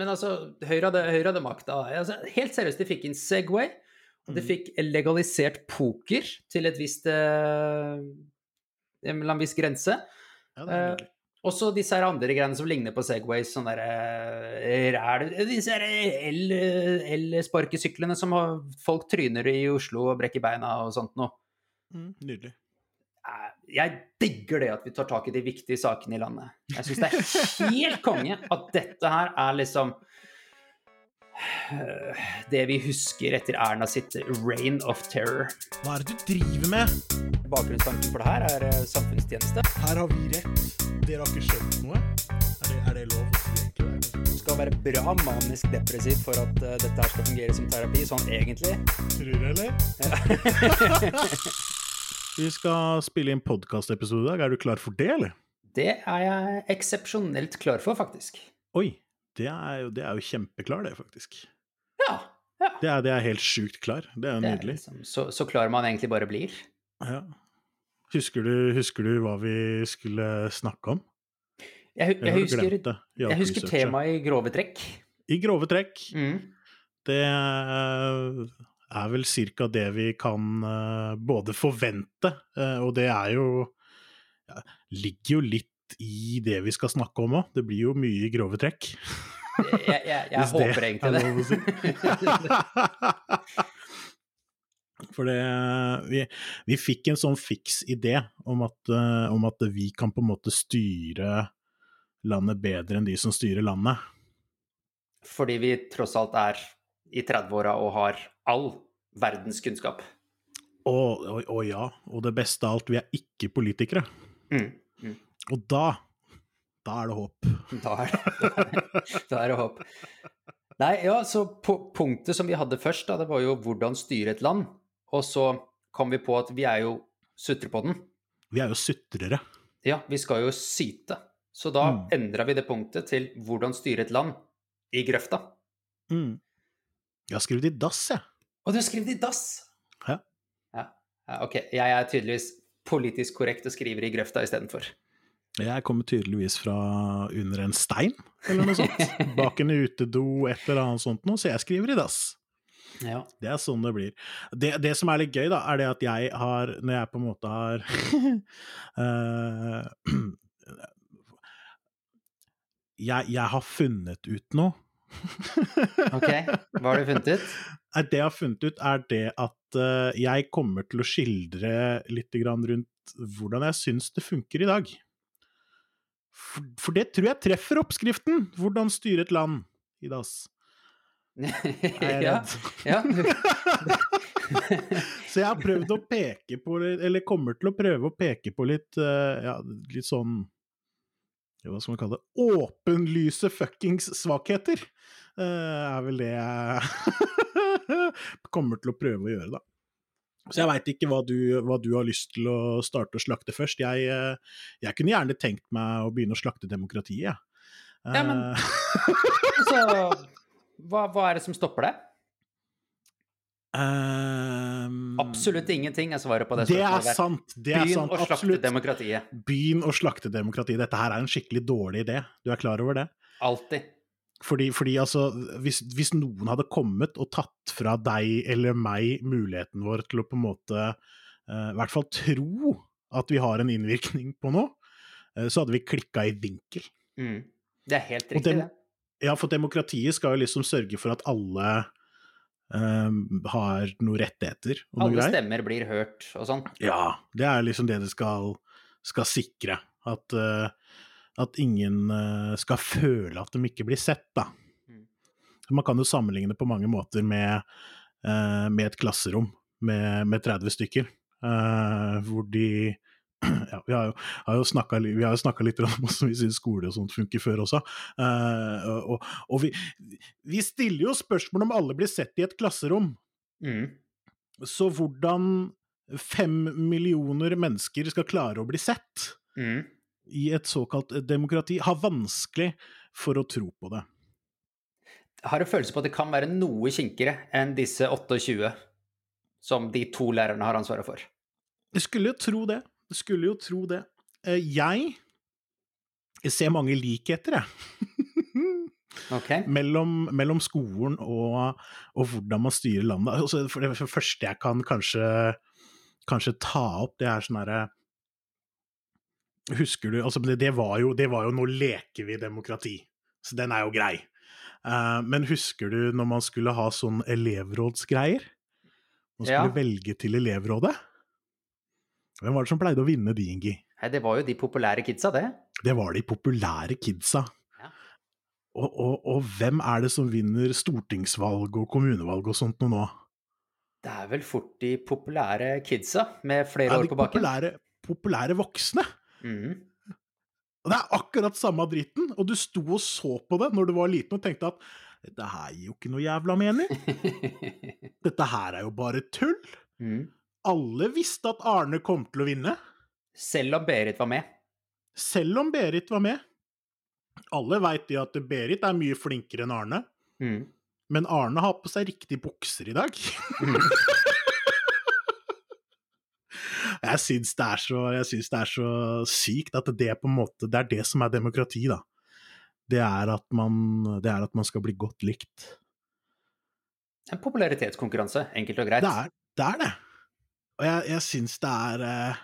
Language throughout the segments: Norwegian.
men altså, Høyre hadde, Høyre hadde makta. Altså, helt seriøst, de fikk inn Segway, og de fikk legalisert poker til et visst eh, en viss grense. Ja, Eh, mulig. og så disse her andre greiene som ligner på Segways, sånne der eh, ræl Disse her el- elsparkesyklene som folk tryner i Oslo og brekker beina og sånt noe. Mm, nydelig. Jeg digger det at vi tar tak i de viktige sakene i landet. Jeg syns det er helt konge at dette her er liksom det vi husker etter Erna sitt reign of terror. Hva er det du driver med? Bakgrunnstanken for det her er eh, samfunnstjeneste. Her har vi rett. Dere har ikke skjønt noe. Er det, er det lov det? Du skal være bra manisk depressiv for at uh, dette her skal fungere som terapi, sånn egentlig. Tror du, eller? vi skal spille inn podkastepisode i dag. Er du klar for det, eller? Det er jeg eksepsjonelt klar for, faktisk. Oi, det er jo, det er jo kjempeklar, det, faktisk. Ja. ja. Det er, det er helt sjukt klar. Det er jo Det er nydelig. liksom, så, så klar man egentlig bare blir. Ja. Husker du, husker du hva vi skulle snakke om? Jeg, jeg, jeg, husker, det? jeg husker temaet i grove trekk. I grove trekk. Mm. Det er vel cirka det vi kan eh, både forvente, eh, og det er jo ja, Ligger jo litt i det vi skal snakke om òg. Det blir jo mye grove trekk. Jeg, jeg, jeg, håper er egentlig det. si. For det vi, vi fikk en sånn fiks idé om at, eh, om at vi kan på en måte styre landet bedre enn de som styrer landet. Fordi vi tross alt er i 30-åra og har all verdenskunnskap. Å, og, og ja, og det beste av alt, vi er ikke politikere. Mm. Mm. Og da da er det håp. Da er det, da er det håp. Nei, ja, så punktet som vi hadde først, da, det var jo hvordan styre et land. Og så kom vi på at vi er jo sutrepodden. Vi er jo sutrere. Ja, vi skal jo syte. Så da Mm. endra vi det punktet til hvordan styre et land i grøfta. Mm. Jeg har skrevet i dass, jeg. Og du har skrevet i dass! Ja. ja. Ja, Ok, jeg er tydeligvis politisk korrekt og skriver i grøfta istedenfor. Jeg kommer tydeligvis fra under en stein, eller noe sånt. Bak en utedo, et eller annet sånt noe, så jeg skriver i dass. Ja. Det er sånn det blir. Det, det som er litt gøy, da, er det at jeg har, når jeg på en måte har uh, jeg, jeg har funnet ut noe. Ok, hva har du funnet ut? Nei, Det jeg har funnet ut, er det at eh, jeg kommer til å skildre litt grann rundt hvordan jeg syns det funker i dag. For, det tror jeg treffer oppskriften, hvordan styre et land i dass. Ja, ja. Så jeg har prøvd å peke på eller kommer til å prøve å peke på litt, eh, ja, litt sånn Hva skal man kalle det? Åpenlyse fuckings svakheter, eh, er vel det jeg kommer til å prøve å gjøre, da. Så jeg veit ikke hva du, hva du har lyst til å starte å slakte først. Jeg, eh, jeg kunne gjerne tenkt meg å begynne å slakte demokratiet, jeg. Ja, men- Eh, Så hva, hva er det som stopper deg? Ehm, Absolutt ingenting er svaret på det Det er sant. Det er Begynn sant. å slakte demokratiet. Begynn å slakte demokratiet. Dette her er en skikkelig dårlig idé. Du er klar over det? Alltid. Fordi, fordi altså, hvis, hvis noen hadde kommet og tatt fra deg eller meg muligheten vår til å på en måte uh, i hvert fall tro at vi har en innvirkning på noe, uh, så hadde vi klikka i vinkel. Mm. Det er helt riktig, det. Ja, for demokratiet skal jo liksom sørge for at alle eh, har noen rettigheter og noe Alle stemmer blir hørt og sånn. Ja, det er liksom det det skal, skal sikre. At, uh, at ingen uh, skal føle at de ikke blir sett, da. Mm. Man kan jo sammenligne på mange måter med, uh, med et klasserom med, med 30 stykker, hvor de ja, vi har jo, har jo snakka, litt om hvordan vi syns skole og sånt funker før også. Uh, og og vi, vi stiller jo spørsmål om alle blir sett i et klasserom. Mm. Så hvordan fem millioner mennesker skal klare å bli sett Mm. i et såkalt demokrati, har vanskelig for å tro på det. Jeg har en følelse på at det kan være noe kinkigere enn disse 28 som de to lærerne har ansvaret for. Jeg skulle jo tro det. Skulle jo tro det. Eh, Jeg, jeg ser mange likheter, jeg. Ok. mellom, mellom skolen og, og hvordan man styrer landet. Altså, for det første jeg kan kanskje, kanskje ta opp, det er sånn herre Husker du altså, det, det, var jo, det var jo 'nå leker vi demokrati', så den er jo grei. Uh, men husker du når man skulle ha sånn elevrådsgreier? Man skulle Ja. velge til elevrådet? Hvem var det som pleide å vinne de, Ingi? Det var jo de populære kidsa, det. Det var de populære kidsa. Ja. Og, og, og hvem er det som vinner stortingsvalg og kommunevalg og sånt noe nå? Det er vel fort de populære kidsa med flere år de på baken. populære, populære voksne. Mm. Og det er akkurat samme dritten, og du sto og så på det når du var liten og tenkte at dette her gir jo ikke noe jævla mening. Dette her er jo bare tull. Mhm. Alle visste at Arne kom til å vinne, Selv om Berit var med. selv om Berit var med. Alle veit at Berit er mye flinkere enn Arne, Mm. men Arne har på seg riktige bukser i dag. Mm. Jeg syns det, det er så sykt at det måte Det er det som er demokrati, da. Det er at man, det er at man skal bli godt likt. En popularitetskonkurranse, enkelt og greit. Det er det. Er det. Og jeg, jeg syns det er eh,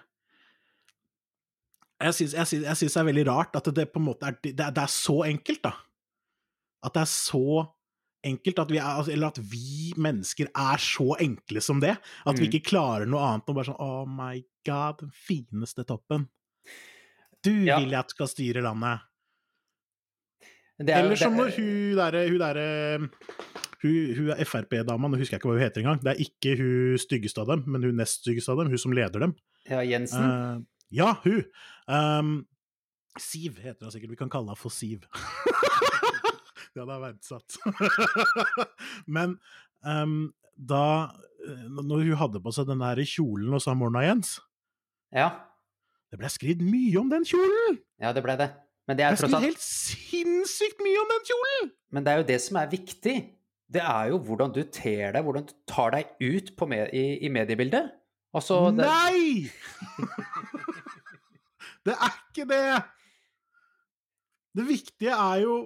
Jeg syns, det er veldig rart at det på en måte er Det, det er så enkelt, da. At det er så enkelt at vi, er, altså, eller at vi mennesker er så enkle som det. At vi Mm. ikke klarer noe annet enn bare sånn Oh my god, den fineste toppen. Du Ja. vil jeg at skal styre landet. Det er Eller som når hun derre hun, der, hun, hun er Frp-dama, nå husker jeg ikke hva hun heter engang. Det er ikke hun styggeste av dem, men hun nest styggeste av dem, hun som leder dem. Ja, Jensen. Uh, ja, hun. Um, Siv heter hun sikkert, vi kan kalle henne for Siv. det hadde jeg verdsatt. men um, da eh, Når hun hadde på seg den der kjolen og sa 'Morna, Jens', Ja. det ble skrevet mye om den kjolen! ja, det ble det. Men det Det er tross alt helt sinnssykt mye om den kjolen! Men det er jo det som er viktig. Det er jo hvordan du ter deg, hvordan du tar deg ut på me i, i mediebildet. Altså, det, Nei! det er ikke det! Det viktige er jo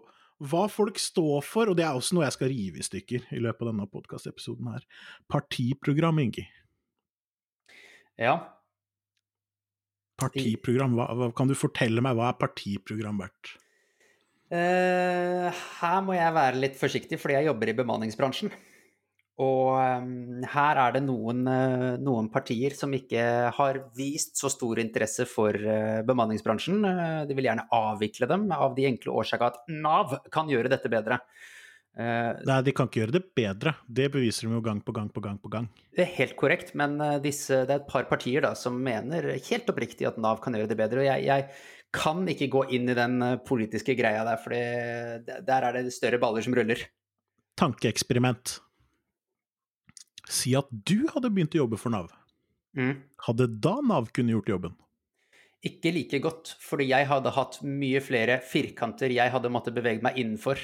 hva folk står for, og det er også noe jeg skal rive i stykker i løpet av denne podkastepisoden her. Partiprogram, Ingi. ja. Partiprogram, hva, kan du fortelle meg, hva er partiprogram verdt? Eh, her må jeg være litt forsiktig, fordi jeg jobber i bemanningsbransjen. Og um, her er det noen, uh, noen partier som ikke har vist så stor interesse for uh, bemanningsbransjen. De vil gjerne avvikle dem av de enkle årsaka at Nav kan gjøre dette bedre. Nei, de kan ikke gjøre det bedre. Det beviser de jo gang på gang på gang på gang. Det er helt korrekt, men disse, det er et par partier da, som mener helt oppriktig at Nav kan gjøre det bedre. Og jeg, jeg kan ikke gå inn i den eh, politiske greia der, for der er det større baller som ruller. Tankeeksperiment. Si at du hadde begynt å jobbe for Nav. Mm. Hadde da Nav kunne gjort jobben? Ikke like godt, fordi jeg hadde hatt mye flere firkanter jeg hadde måttet bevege meg innenfor.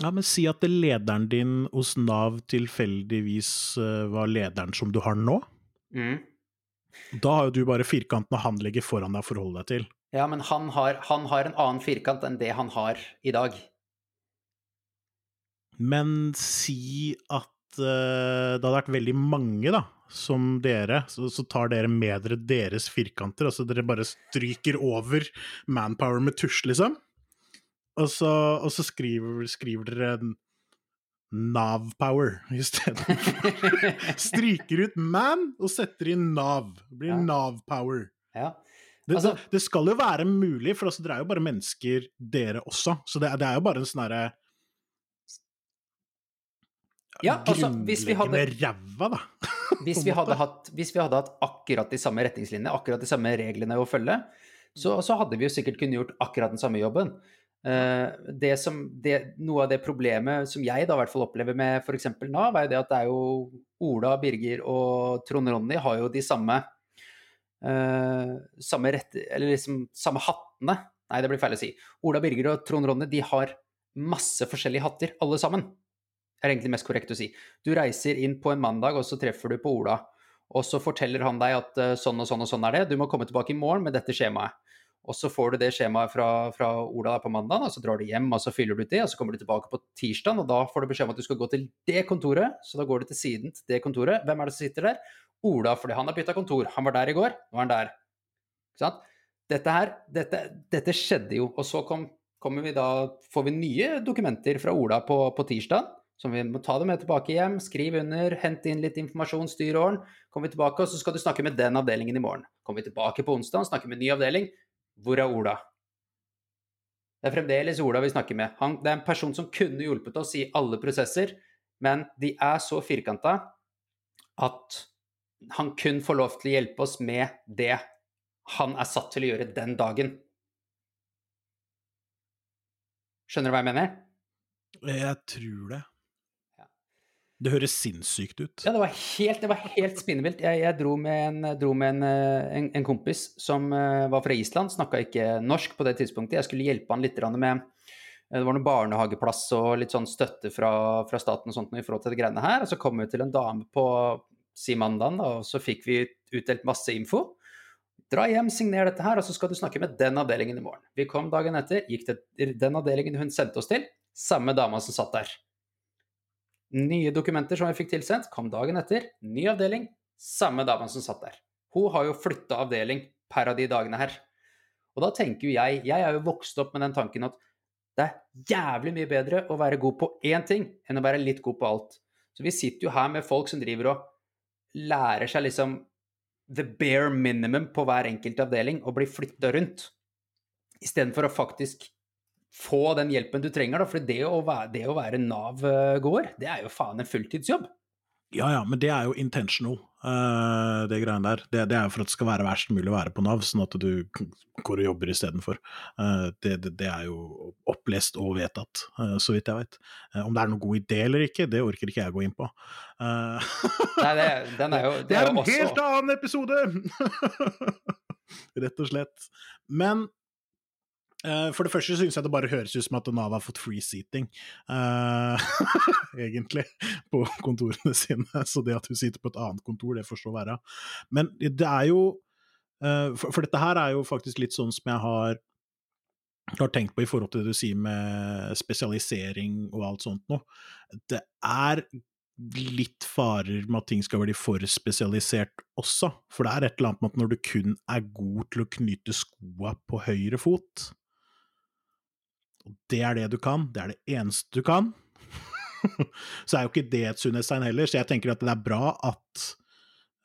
Ja, men si at lederen din hos Nav tilfeldigvis eh, var lederen som du har nå. Mm. Da har jo du bare firkanten og han foran deg å forholde deg til. Ja, men han har, han har en annen firkant enn det han har i dag. Men si at uh, det hadde vært veldig mange, da, som dere, så, så tar dere med dere deres firkanter. Altså dere bare stryker over manpower med tusj, liksom. Og så, og så skriver, skriver dere Nav-power i stedet. Stryker ut man og setter inn Nav. Det blir Ja. Nav-power. Ja. Det, Altså- det, det skal jo være mulig, for altså, dere er jo bare mennesker, dere også. Så det, det er jo bare en sånn herre Ja, altså, hvis vi hadde- grunnleggende ræva, da. Hvis vi, hadde hatt, hvis vi hadde hatt akkurat de samme retningslinjene, akkurat de samme reglene å følge, så, så hadde vi jo sikkert kunnet gjort akkurat den samme jobben. Eh, det som, det, noe av det problemet som jeg da i hvert fall opplever med f.eks. Nav, er det at det er jo Ola, Birger og Trond Ronny har jo de samme eh, samme rette, liksom samme hattene. Nei, det blir feil å si. Ola, Birger og Trond Ronny de har masse forskjellige hatter, alle sammen er egentlig mest korrekt å si. Du reiser inn på en mandag, og så treffer du på Ola. Og så forteller han deg at uh, sånn og sånn og sånn er det, du må komme tilbake i morgen med dette skjemaet. og så får du det skjemaet fra, fra Ola på mandag, og så drar du hjem og så fyller du ut det, og så kommer du tilbake på tirsdag, og da får du beskjed om at du skal gå til det kontoret. Så da går du til siden til det kontoret. Hvem er det som sitter der? Ola, fordi han har bytta kontor. Han var der i går, nå er han der. Ikke sant? Dette her, dette, dette skjedde jo, og så kom, vi da, får vi nye dokumenter fra Ola på, på tirsdag. Som vi må ta det med tilbake hjem, skrive under, hente inn litt informasjon, styr åren. Kommer vi tilbake, og så skal du snakke med den avdelingen i morgen. Kommer vi tilbake på onsdag, snakker med ny avdeling. Hvor er Ola? Det er fremdeles Ola vi snakker med. Han, det er en person som kunne hjulpet oss i alle prosesser, men de er så firkanta at han kun får lov til å hjelpe oss med det han er satt til å gjøre den dagen. Skjønner du hva jeg mener? Jeg tror det. Det høres sinnssykt ut. Ja, det var helt, det var helt spinnevilt. Jeg, jeg, dro med, en, dro med en, eh, en, en, kompis som uh, var fra Island, snakka ikke norsk på det tidspunktet. Jeg skulle hjelpe han litt med eh, Det var noen barnehageplass og litt sånn støtte fra, fra staten og sånt i forhold til de greiene her. Og så kom vi til en dame på si mandagen, da, og så fikk vi utdelt masse info. Dra hjem, signer dette her, og så skal du snakke med den avdelingen i morgen. Vi kom dagen etter, gikk til den avdelingen hun sendte oss til. Samme dama som satt der. Nye dokumenter som jeg fikk tilsendt, kom dagen etter. Ny avdeling. Samme dama som satt der. Hun har jo flytta avdeling per av de dagene her. Og da tenker jo jeg Jeg er jo vokst opp med den tanken at det er jævlig mye bedre å være god på én ting enn å være litt god på alt. Så vi sitter jo her med folk som driver og lærer seg liksom the bare minimum på hver enkelt avdeling og blir flytta rundt. Istedenfor å faktisk få den hjelpen du trenger. Da. For det å være, det å være Nav-gåer, det er jo faen en fulltidsjobb. Ja ja, men det er jo intentional, uh, det greiene der. Det, det, er jo for at det skal være verst mulig å være på Nav, sånn at du går og jobber istedenfor. Uh, det, det, det er jo opplest og vedtatt, uh, så vidt jeg vet. Uh, om det er noen god idé eller ikke, det orker ikke jeg gå inn på. Nei, det, den er jo Det er, en også... helt annen episode! Rett og slett. Men for det første syns jeg det bare høres ut som at Nav har fått free seating, uh, egentlig, på kontorene sine. Så det at hun sitter på et annet kontor, det får så være. Men det er jo uh, for, for, dette her er jo faktisk litt sånn som jeg har, har tenkt på i forhold til det du sier med spesialisering og alt sånt noe. Det er litt farer med at ting skal bli for spesialisert også. For det er et eller annet med at når du kun er god til å knyte skoa på høyre fot, og det er det du kan, det er det eneste du kan. så er jo ikke det et sunnhetstegn heller, så jeg tenker at det er bra at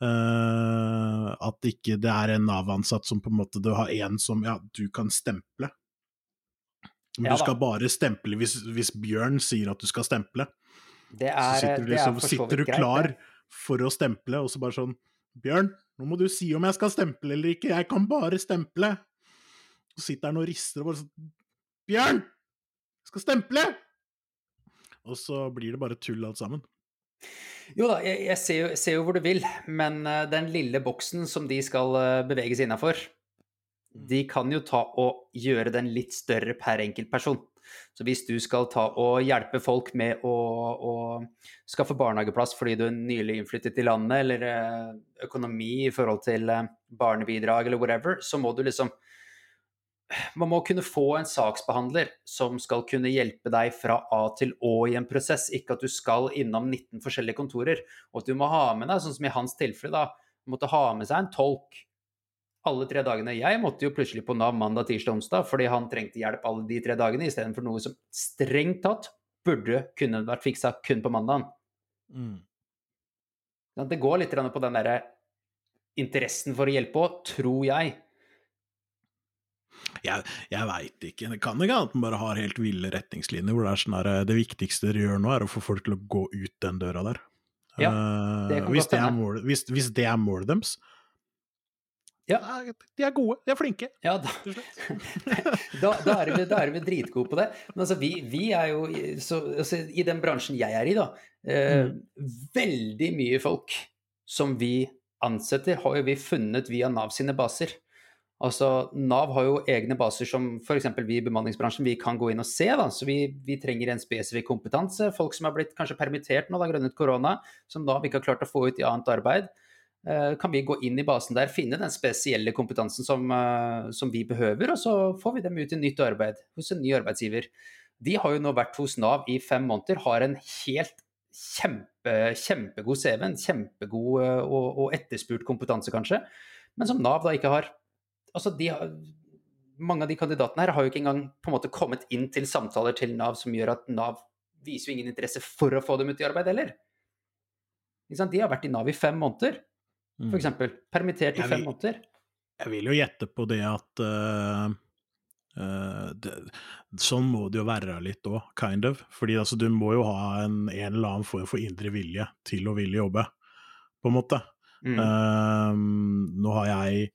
uh, at ikke det er en Nav-ansatt som på en måte Du har en som Ja, du kan stemple. Men ja, du skal bare stemple hvis, hvis, Bjørn sier at du skal stemple. Det er, så sitter du, liksom, sitter du klar greit, for å stemple, og så bare sånn Bjørn, nå må du si om jeg skal stemple eller ikke, jeg kan bare stemple. Så sitter han og rister og bare sånn Bjørn! Jeg skal stemple! Og så blir det bare tull alt sammen. Jo da, jeg, jeg ser, jo, ser, jo, hvor du vil, men uh, den lille boksen som de skal uh, bevege innafor, mm. de kan jo ta og gjøre den litt større per enkelt person. Så hvis du skal ta og hjelpe folk med å, å skaffe barnehageplass fordi du er nylig innflyttet i landet, eller uh, økonomi i forhold til barnebidrag eller whatever, så må du liksom man må kunne få en saksbehandler som skal kunne hjelpe deg fra A til Å i en prosess, ikke at du skal innom 19 forskjellige kontorer. Og at du må ha med deg, sånn som i hans tilfelle, da, måtte ha med seg en tolk alle tre dagene. Jeg måtte jo plutselig på Nav mandag, tirsdag, onsdag fordi han trengte hjelp alle de tre dagene, istedenfor noe som strengt tatt burde kunne vært fiksa kun på mandagen. Mm. Det går litt på den derre interessen for å hjelpe òg, tror jeg. Jeg, jeg veit ikke. Det kan ikke at man bare har helt ville retningslinjer hvor det er sånn her Det viktigste dere gjør nå, er å få folk til å gå ut den døra der. Ja, det uh, hvis, det mål, hvis, hvis, det er målet deres. Ja. De er gode, de er flinke. Ja, da, da, da, er, vi, da er vi dritgode på det. Men altså, vi, vi er jo så, altså, I den bransjen jeg er i, da eh, mm. Veldig mye folk som vi ansetter, har jo vi funnet via Nav sine baser. Altså, Nav har jo egne baser som f.eks. vi i bemanningsbransjen vi kan gå inn og se. Da. Så vi, vi, trenger en spesifikk kompetanse. Folk som har blitt kanskje permittert nå da, grunnet korona, som Nav ikke har klart å få ut i annet arbeid. eh, kan vi gå inn i basen der, finne den spesielle kompetansen som, eh, som vi behøver, og så får vi dem ut i nytt arbeid hos en ny arbeidsgiver. De har jo nå vært hos Nav i fem måneder, har en helt kjempe, kjempegod CV, en kjempegod eh, og, og, etterspurt kompetanse, kanskje, men som Nav da ikke har. Altså, de har, mange av de kandidatene her har jo ikke engang på en måte kommet inn til samtaler til Nav som gjør at Nav viser jo ingen interesse for å få dem ut i arbeid heller. De har vært i Nav i fem måneder, f.eks. Mm. Permittert i fem måneder. Jeg vil jo gjette på det at uh, uh, det, Sånn må det jo være litt òg, kind of. Fordi altså, du må jo ha en, en, eller annen form for indre vilje til å ville jobbe, på en måte. Mm. Uh, nå har jeg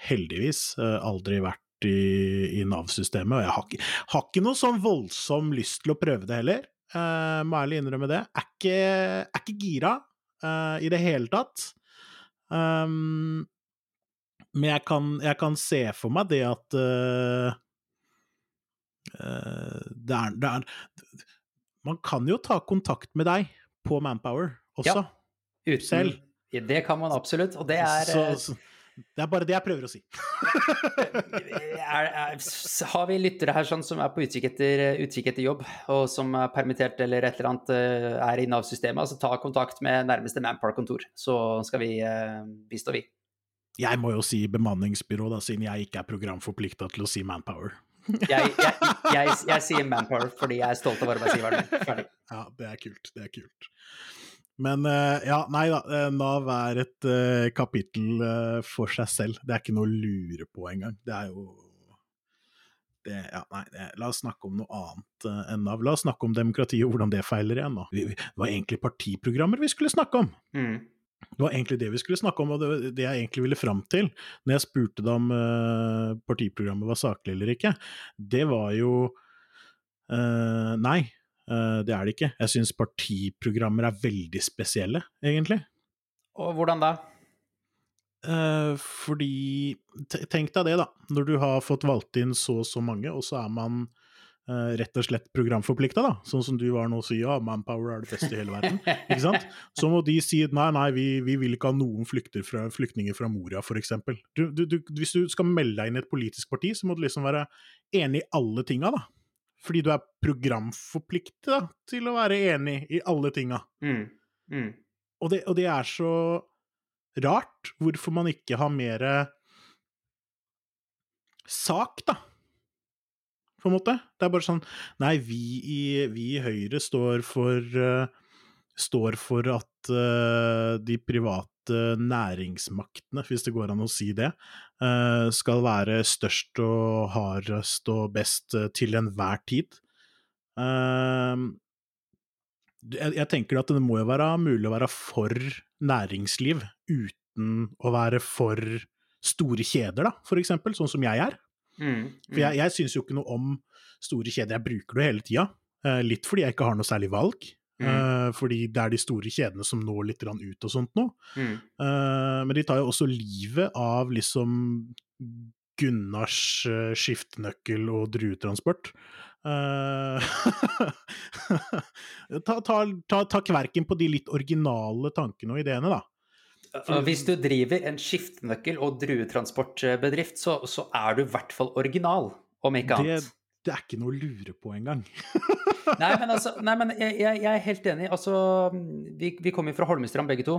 heldigvis aldri vært i, i Nav-systemet, og jeg har ikke, har ikke noe sånn voldsom lyst til å prøve det heller. Uh, må ærlig innrømme det. Er ikke, er ikke gira uh, i det hele tatt. Um, men jeg kan, jeg kan, se for meg det at uh, det, er, det er, Man kan jo ta kontakt med deg på Manpower også. Ja, uten, selv. Det kan man absolutt, og det er så, så, det er bare det jeg prøver å si. er, er, har vi lyttere her sånn som er på utkikk etter, utkikk etter, jobb, og som er permittert eller et eller annet eh, er i Nav-systemet, altså ta kontakt med nærmeste Manpark-kontor, så skal vi uh, bistå, vi. Jeg må jo si bemanningsbyrå, da, siden jeg ikke er programforplikta til å si Manpower. jeg, jeg, jeg, jeg, sier Manpower fordi jeg er stolt av arbeidsgiveren min. Ferdig. Ja, det er kult. Det er kult. Men uh, ja, nei da. Eh, Nav er et uh, kapittel uh, for seg selv. Det er ikke noe å lure på engang. Det er jo det, ja, nei, det, La oss snakke om noe annet enn Nav. La oss snakke om demokratiet og hvordan det feiler igjen. Vi, vi, det var egentlig partiprogrammer vi skulle snakke om. Mm. Det var egentlig det vi skulle snakke om, og det, det jeg egentlig ville fram til når jeg spurte deg om partiprogrammet var saklig eller ikke, det var jo Nei, Eh, det er det ikke. Jeg syns partiprogrammer er veldig spesielle, egentlig. Og hvordan da? Eh, fordi Tenk deg det, da. Når du har fått valgt inn så og så mange, og så er man uh, rett og slett programforplikta, da. Sånn som du var nå og sier ja, Manpower er det beste i hele verden. ikke sant? Så må de si nei, nei, vi, vi vil ikke ha noen fra, flyktninger fra Moria, f.eks. Hvis du skal melde deg inn i et politisk parti, så må du liksom være enig i alle tinga, da fordi du er programforplikta til å være enig i alle tinga. Mm. Mm. Og, det, og, det, er så rart hvorfor man ikke har mer sak, da. På en måte. Det er bare sånn Nei, vi i, vi i Høyre står for uh, Står for at uh, de private næringsmaktene, hvis det går an å si det, eh, skal være størst og hardest og best eh, til enhver tid. Ehm, jeg tenker at det må jo være mulig å være for næringsliv uten å være for store kjeder, da, for eksempel, sånn som jeg er. Mm, mm. For jeg, jeg syns jo ikke noe om store kjeder, jeg bruker det hele tida. Eh, litt fordi jeg ikke har noe særlig valg. Mm. Uh, fordi det er de store kjedene som når litt ut og sånt nå. Mm. Uh, men de tar jo også livet av liksom Gunnars uh, skiftenøkkel og druetransport. ta, ta, ta, ta, kverken på de litt originale tankene og ideene, da. For... Hvis du driver en skiftenøkkel- og druetransportbedrift, så, så, er du i hvert fall original, om ikke annet. Det, det er ikke noe å lure på engang. nei, men, altså, nei, men jeg, jeg, er helt enig. Altså, vi, vi kommer fra Holmestrand begge to.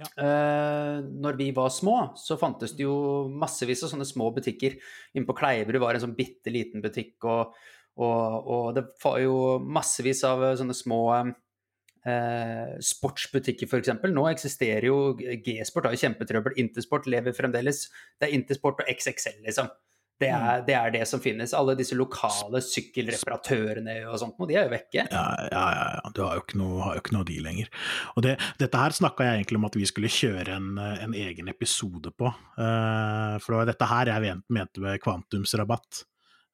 Ja. Uh, når vi var små, så fantes det jo massevis av sånne små butikker. Inne på Kleiverud var en sånn bitte liten butikk, og, og, og, det var jo massevis av sånne små uh, sportsbutikker, f.eks. Nå eksisterer jo G-sport, har jo kjempetrøbbel. Intersport lever fremdeles. Det er Intersport og XXL, liksom. Det er, mm. det er, det som finnes. Alle disse lokale sykkelreparatørene og sånt, de er jo vekke. Ja, ja, ja. Du har jo ikke noe, har jo ikke noe de lenger. Og det, dette her snakka jeg egentlig om at vi skulle kjøre en, en egen episode på. Uh, for det var dette her jeg mente med kvantumsrabatt.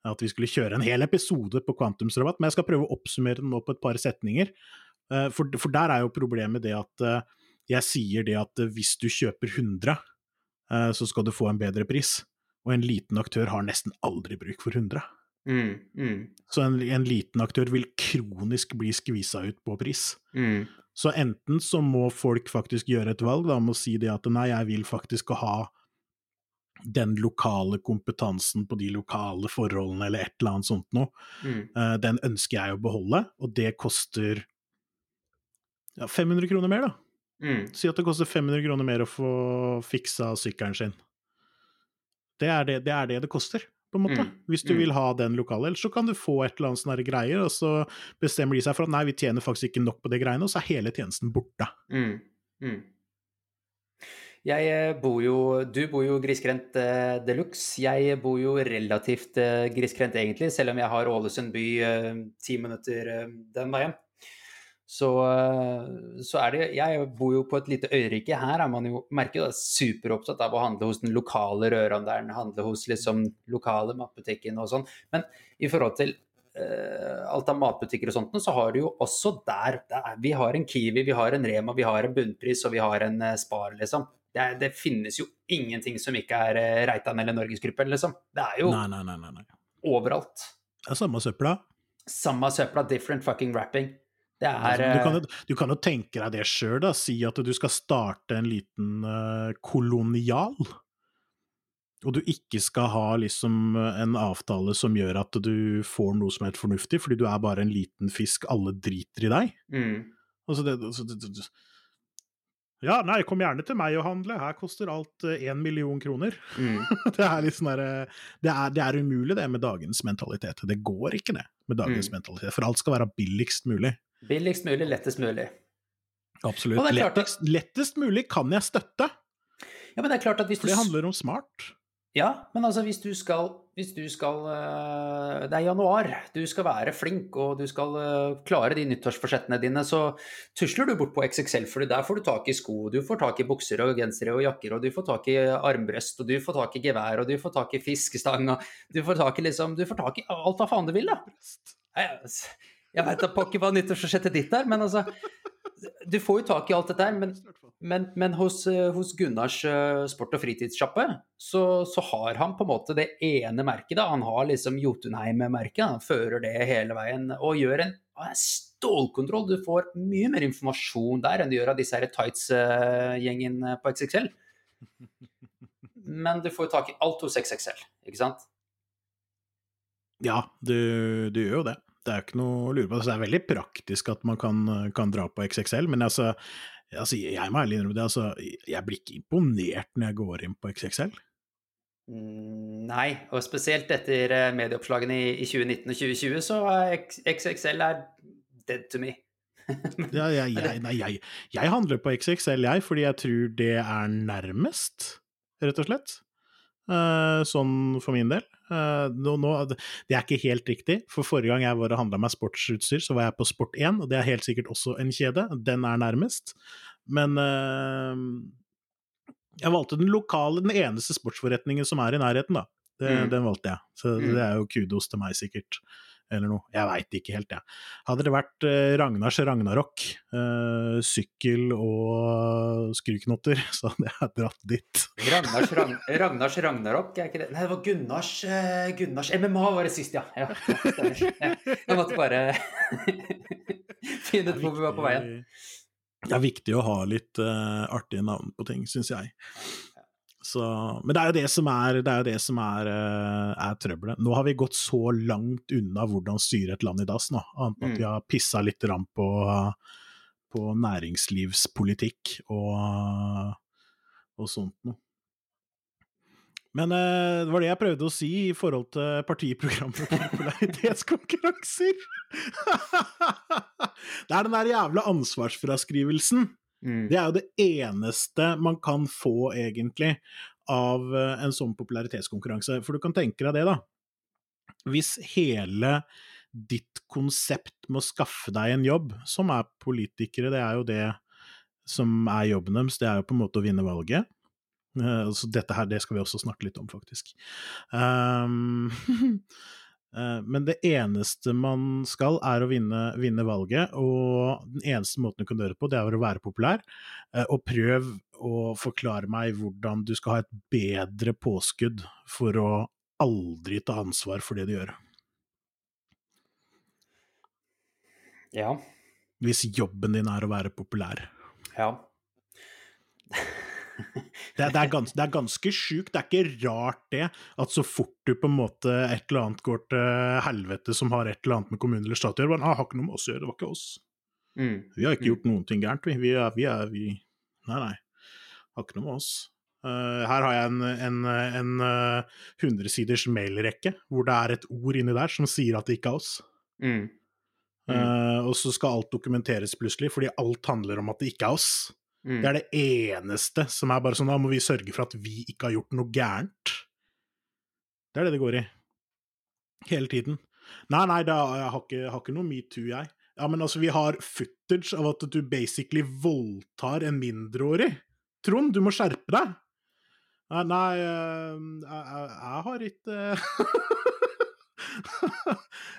At vi skulle kjøre en hel episode på kvantumsrabatt. Men jeg skal prøve å oppsummere den nå på et par setninger. Uh, for, for, der er jo problemet det at uh, jeg sier det at hvis du kjøper 100, så skal du få en bedre pris. Og en liten aktør har nesten aldri bruk for 100. Mm, mm, Så en, en liten aktør vil kronisk bli skvisa ut på pris. mm, Så enten så må folk faktisk gjøre et valg, da, om å si det at nei, jeg vil faktisk ha den lokale kompetansen på de lokale forholdene, eller et eller annet sånt noe. Eh, den ønsker jeg å beholde, og det koster ja, 500 kroner mer, da. mm. Si at det koster 500 kroner mer å få fiksa sykkelen sin. Det er det det, er det, det koster, på en måte. Mm, Hvis du mm. vil ha den lokale. Ellers så kan du få et eller annet sånne greier, og så bestemmer de seg for at nei, vi tjener faktisk ikke nok på det greiene, og så er hele tjenesten borte. Mm, mm. Jeg eh, bor jo Du bor jo grisgrendt eh, de luxe. Jeg bor jo relativt eh, grisgrendt egentlig, selv om jeg har Ålesund by eh, ti minutter eh, den veien. Så, eh, så er det Jeg bor jo på et lite øyrike. Her er man jo merker jo superopptatt av å handle hos den lokale rørhandelen, handle hos liksom lokale matbutikken og sånn. Men i forhold til uh, alt av matbutikker og sånt, så har du jo også der, der Vi har en Kiwi, vi har en Rema, vi har en Bunnpris og vi har en uh, Spar, liksom. Det, det finnes jo ingenting som ikke er uh, Reitan eller Norgesgruppen, liksom. Det er jo nei. nei, nei. overalt. Det er samme søpla. Samme søpla, different fucking wrapping. Det er du, kan, eh, jo- du kan jo tenke deg det sjøl, da. Si at du skal starte en liten eh, kolonial. Og du ikke skal ha liksom eh, en avtale som gjør at du får noe som er helt fornuftig, fordi du er bare en liten fisk, alle driter i deg. mm, Altså det, altså det. Ja, nei, kom gjerne til meg og handle, her koster alt én million kroner. mm, det er litt sånn derre det, er- det er umulig, det, med dagens mentalitet. Det går ikke, det, med dagens Mm. mentalitet. For alt skal være billigst mulig. Billigst mulig, lettest mulig. Absolutt. At- Lettest, lettest mulig kan jeg støtte, Ja, men det er klart at hvis du... for det handler om smart. Ja, men altså hvis du skal, hvis du skal øh, Det er januar, du skal være flink og du skal øh, klare de nyttårsforsettene dine, så tusler du bort på XXL, for der får du tak i sko, du får tak i bukser og gensere og jakker, og du får tak i armbrøst, og du får tak i gevær, og du får tak i fiskestang, og du får tak i liksom Du får tak i alt hva faen du vil, da. Jeg veit da pokker hva nyttårsforsettet ditt er, men altså Du får jo tak i alt dette her, men men, men hos, eh, hos Gunnars eh, sport- og fritidssjappe, så, så har han på en måte det ene merket. da, Han har liksom Jotunheim-merket. Han fører det hele veien og gjør en stålkontroll. Du får mye mer informasjon der enn du gjør av disse tights-gjengen eh, på XXL. Men du får jo tak i alt hos XXL, ikke sant? Ja, du, du gjør jo det. Det er jo ikke noe å lure på. Altså, det er veldig praktisk at man kan, kan dra på XXL, men altså, altså jeg må ærlig innrømme det, altså, jeg blir ikke imponert når jeg går inn på XXL. Mm, Nei, og spesielt etter eh, medieoppslagene i, i 2019 og 2020, så er XXL er dead to me. Ja, jeg, jeg, nei, jeg, jeg handler på XXL, jeg, fordi jeg tror det er nærmest, rett og slett. Eh, sånn for min del. Eh, nå, nå, det er ikke helt riktig, for forrige gang jeg var og handla meg sportsutstyr, så var jeg på Sport1, og det er helt sikkert også en kjede. Den er nærmest. Men eh, jeg valgte den lokale, den eneste sportsforretningen som er i nærheten, da. Det, Mm. Den valgte jeg, så Mm. det er jo kudos til meg, sikkert. Eller noe. Jeg veit ikke helt, jeg. Hadde det vært eh, Ragnars Ragnarok, eh, sykkel og skruknotter, så hadde jeg dratt dit. Ragnars, Ragn Ragnars Ragnarok, er ikke det Nei, det var Gunnars, eh, Gunnars MMA var det sist, ja. ja. ja, Jeg måtte bare finne ut hvor vi var på veien. Det er viktig å ha litt uh, artige navn på ting, syns jeg. Så, men det er jo det som er, det er, det som er, eh, er trøbbelet. Nå har vi gått så langt unna hvordan styre et land i dass nå, annet enn at Mm. vi har pissa litt på, på næringslivspolitikk og, og sånt noe. Men eh, det var det jeg prøvde å si i forhold til partiprogrammet for popularitetskonkurranser. det er den der jævla ansvarsfraskrivelsen. Mm. Det er jo det eneste man kan få, egentlig, av eh, en sånn popularitetskonkurranse. For du kan tenke deg det, da. Hvis hele ditt konsept med å skaffe deg en jobb, som er politikere, det er jo det som er jobben deres, det er jo på en måte å vinne valget. Eh, Så dette her, det skal vi også snakke litt om, faktisk. Um, Eh, men det eneste man skal, er å vinne, vinne, valget, og den eneste måten du kan gjøre det på, det er å være populær. Eh, og prøv å forklare meg hvordan du skal ha et bedre påskudd for å aldri ta ansvar for det du gjør. Ja. Hvis jobben din er å være populær. Ja. Det, det, er gans, det er ganske sjukt. Det er ikke rart det, at så fort du på en måte et eller annet går til helvete som har et eller annet med kommune eller stat å gjøre, bare, ah, har ikke noe med oss å gjøre, det var ikke oss. Mm. Vi har ikke Mm. gjort noen ting gærent, vi. Vi er, vi er vi Nei, nei. Har ikke noe med oss. Uh, her har jeg en, en, en uh, 100-siders mailrekke hvor det er et ord inni der som sier at det ikke er oss. Mm. Mm. Uh, og så skal alt dokumenteres plutselig, fordi alt handler om at det ikke er oss. Mm. Det er det eneste som er bare sånn, da må vi sørge for at vi ikke har gjort noe gærent. Det er det det går i. Hele tiden. Nei, nei, er, jeg har ikke, jeg har ikke noe metoo, jeg. Ja, men altså, vi har footage av at du basically voldtar en mindreårig. Trond, du må skjerpe deg. Nei, nei eh, jeg, jeg, jeg har ikke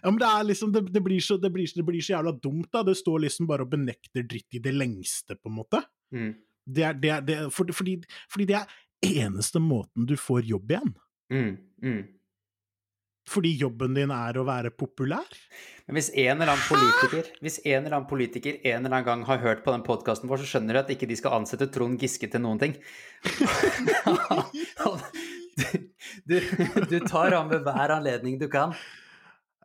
Ja, men det er liksom det, det, blir så, det, blir, det blir så jævla dumt, da. Det står liksom bare og benekter dritt i det lengste, på en måte. Mm. Det er, det er, det, for, fordi, fordi det er eneste måten du får jobb igjen. Mm. Mm. Fordi jobben din er å være populær. Men hvis en eller annen politiker Hvis en eller annen politiker en eller annen gang har hørt på den podkasten vår, så skjønner du at ikke de skal ansette Trond Giske til noen ting. du, du tar ham ved hver anledning du kan.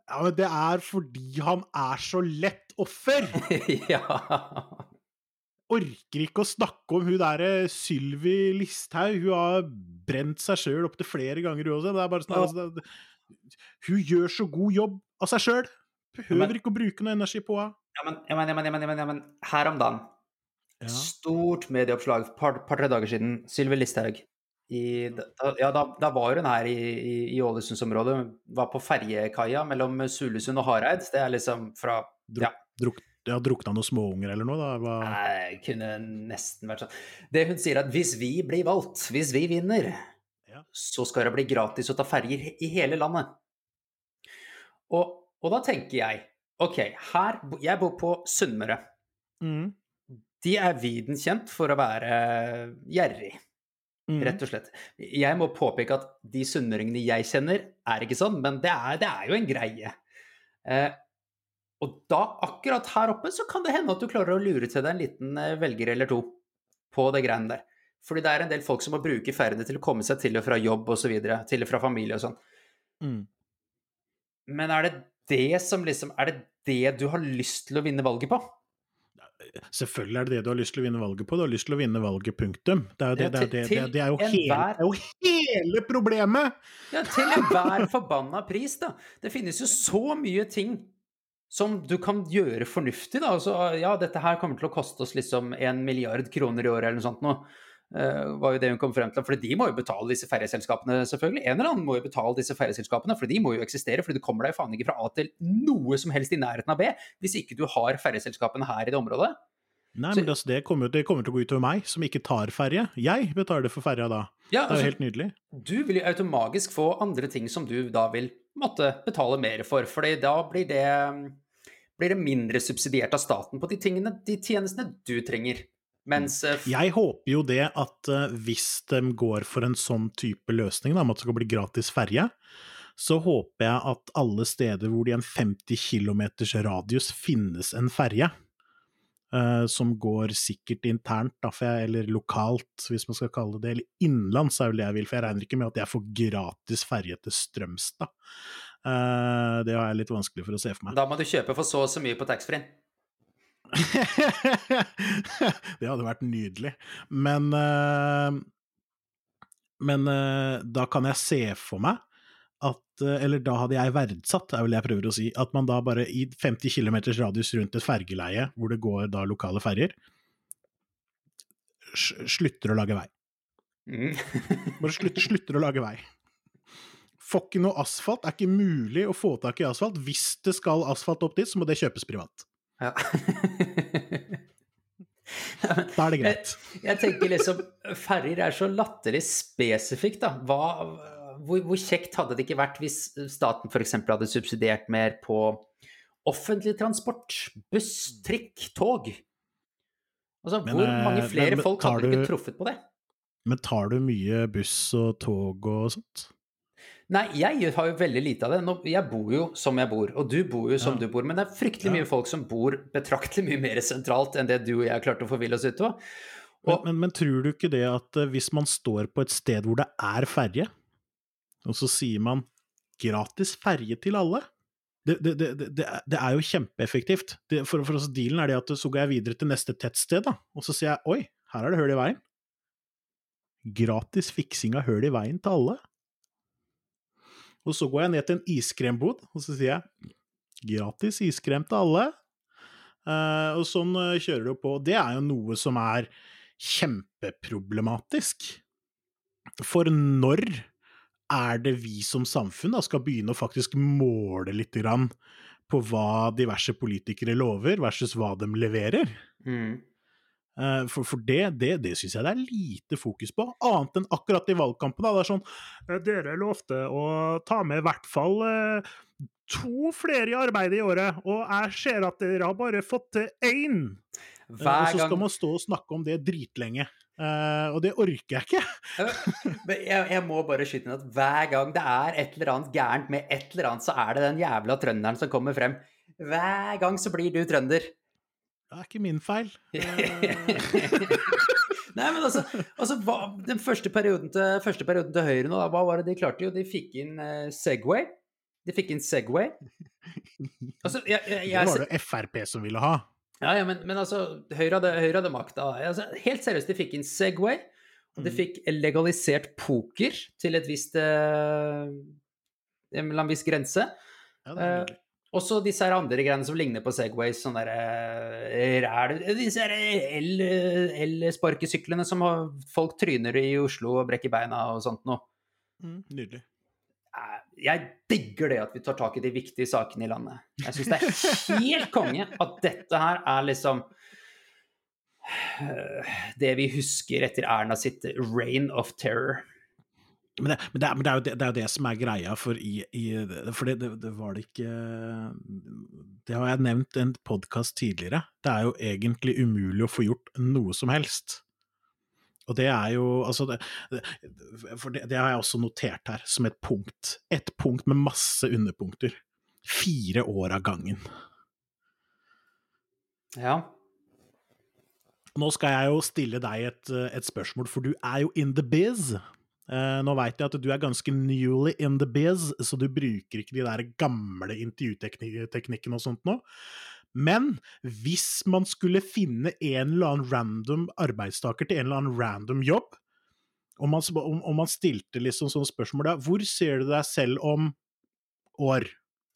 Ja, men det er fordi han er så lett offer! ja. Orker ikke å snakke om hun derre Sylvi Listhaug. Hun har brent seg sjøl opptil flere ganger, hun også. Det er bare sånn, altså, det, hun gjør så god jobb av seg sjøl. Behøver Men- ikke å bruke noe energi på henne. Ja, men, ja, men, ja, ja, her om dagen Ja. Stort medieoppslag et par, par-tre dager siden. Sylvi Listhaug. I, da, ja, da, da var hun her i, i, i Ålesundsområdet. Var på ferjekaia mellom Sulesund og Hareid. Det er liksom fra Druk, Ja. druk, ja, drukna noen småunger eller noe? Da. Hva, Nei, kunne nesten vært sånn. Det hun sier, at hvis vi blir valgt, hvis vi vinner, Ja. så skal det bli gratis å ta ferjer i hele landet. Og, og da tenker jeg OK, her Jeg bor på Sunnmøre. Mm. De er viden kjent for å være gjerrig, Mm. rett og slett. Jeg må påpeke at de sunnmøringene jeg kjenner, er ikke sånn, men det er, det er jo en greie. Eh, og da, akkurat her oppe, så kan det hende at du klarer å lure til deg en liten eh, velger eller to på det greiene der. Fordi det er en del folk som må bruke ferdene til å komme seg til og fra jobb osv., til og fra familie og sånn. Mm. Men er det det som liksom Er det det du har lyst til å vinne valget på? Selvfølgelig er det det du har lyst til å vinne valget på. Du har lyst til å vinne valget, punktum. Det er jo, det, det, er det, det, er jo hele, er jo hele problemet! Ja, til enhver forbanna pris, da. Det finnes jo så mye ting som du kan gjøre fornuftig, da. Altså, ja, dette her kommer til å koste oss liksom en milliard kroner i året eller noe sånt nå. Uh, var jo det hun kom frem til. For de må jo betale disse ferjeselskapene, selvfølgelig. En eller annen må jo betale disse ferjeselskapene, for de må jo eksistere. For du kommer deg faen ikke fra A til noe som helst i nærheten av B hvis ikke du har ferjeselskapene her i det området. Nei, Så- men altså, det, kommer, det kommer til å gå utover meg, som ikke tar ferje. Jeg betaler for ferja da. Ja, Det er jo altså, helt nydelig. du vil jo automatisk få andre ting som du da vil måtte betale mer for, for da blir det, blir det mindre subsidiert av staten på de tingene, de tjenestene du trenger. Mens eh, Jeg håper jo det at eh, hvis de går for en sånn type løsning, da, om at det skal bli gratis ferje, så håper jeg at alle steder hvor det i en 50 km radius finnes en ferje, Uh, som går sikkert internt, da, jeg, eller lokalt, hvis man skal kalle det det, eller innenlands er vel det jeg vil, for jeg regner ikke med at jeg får gratis ferje til Strømstad. Eh, det har jeg litt vanskelig for å se for meg. da må du kjøpe for så og så mye på taxfree. det hadde vært nydelig. Men eh, Men eh, da kan jeg se for meg at Eller da hadde jeg verdsatt, er vel det jeg prøver å si, at man da bare i 50 km radius rundt et fergeleie, hvor det går da lokale ferger, slutter å lage vei. Mm. Bare slutter, slutter å lage vei. Får ikke noe asfalt, er ikke mulig å få tak i asfalt. Hvis det skal asfalt opp dit, så må det kjøpes privat. ja. Da er det greit. Jeg tenker liksom Ferjer er så latterlig spesifikt, da. Hva, hvor, hvor kjekt hadde det ikke vært hvis staten f.eks. hadde subsidiert mer på offentlig transport? Buss, trikk, tog? Altså, Men, hvor eh, mange flere men folk hadde hadde ikke truffet på det? Men tar du mye buss og tog og sånt? Nei, jeg har jo veldig lite av det. Nå, jeg bor jo som jeg bor, og du bor jo som Ja. du bor. Men det er fryktelig Ja. mye folk som bor betraktelig mye mer sentralt enn det du og jeg klarte å forville oss ut på. Men, men, men tror du ikke det at eh, hvis man står på et sted hvor det er ferje, og så sier man gratis ferje til alle det, det, det, det, er- jo kjempeeffektivt. For, for oss dealen er det at så går jeg videre til neste tettsted, da, og så sier jeg oi, her er det hull i veien. Gratis fiksing av hull i veien til alle. Og så går jeg ned til en iskrembod, og så sier jeg gratis iskrem til alle. Uh, og sånn eh, kjører det på. Det er jo noe som er kjempeproblematisk. For når er det vi som samfunn da, skal begynne å faktisk måle litt på hva diverse politikere lover, versus hva de leverer? Mm. Eh, For, for det, det, det syns jeg det er lite fokus på, annet enn akkurat i valgkampen. Da. Det er sånn eh, Dere lovte å ta med i hvert fall eh, to flere i arbeid i året, og jeg ser at dere har bare fått til én. Og så skal man stå og snakke om det dritlenge. Uh, og det orker jeg ikke. Men jeg, jeg må bare skyte inn at hver gang det er et eller annet gærent med et eller annet, så er det den jævla trønderen som kommer frem. Hver gang så blir du trønder. Det er ikke min feil. Nei, men altså, altså hva, Den første perioden, til, første perioden til Høyre nå, da, hva var det de klarte? Jo, de fikk inn eh, Segway. De fikk inn Segway. Altså, jeg, jeg, Det var det Frp som ville ha. ja, ja, men, men altså, Høyre hadde, Høyre hadde makta. Altså, helt seriøst, de fikk inn Segway. Og de Mm. fikk legalisert poker til et visst eh, en viss grense. Ja, det er Eh, nydelig. Og så disse her andre greiene som ligner på Segways, sånne der, ræl Disse her el-sparkesyklene som folk tryner i Oslo og brekker beina og sånt noe. Mm, nydelig. Eh, Jeg digger det at vi tar tak i de viktige sakene i landet. Jeg syns det er helt konge at dette her er liksom eh, det vi husker etter Erna sitt reign of terror. Men, det, men, det, er- men det, er jo det, er jo det som er greia, for i, i For det, var det ikke Det har jeg nevnt i en podkast tidligere. Det er jo egentlig umulig å få gjort noe som helst. Og det er jo Altså, for det, det har jeg også notert her, som et punkt. Et punkt med masse underpunkter. Fire år av gangen. Ja. Nå skal jeg jo stille deg et, et spørsmål, for du er jo in the biz. Eh, nå veit jeg at du er ganske newly in the biz, så du bruker ikke de der gamle intervjuteknikkene og sånt nå. Men hvis man skulle finne en eller annen random arbeidstaker til en eller annen random jobb, og man, om man stilte liksom sånne spørsmål da, hvor ser du deg selv om år?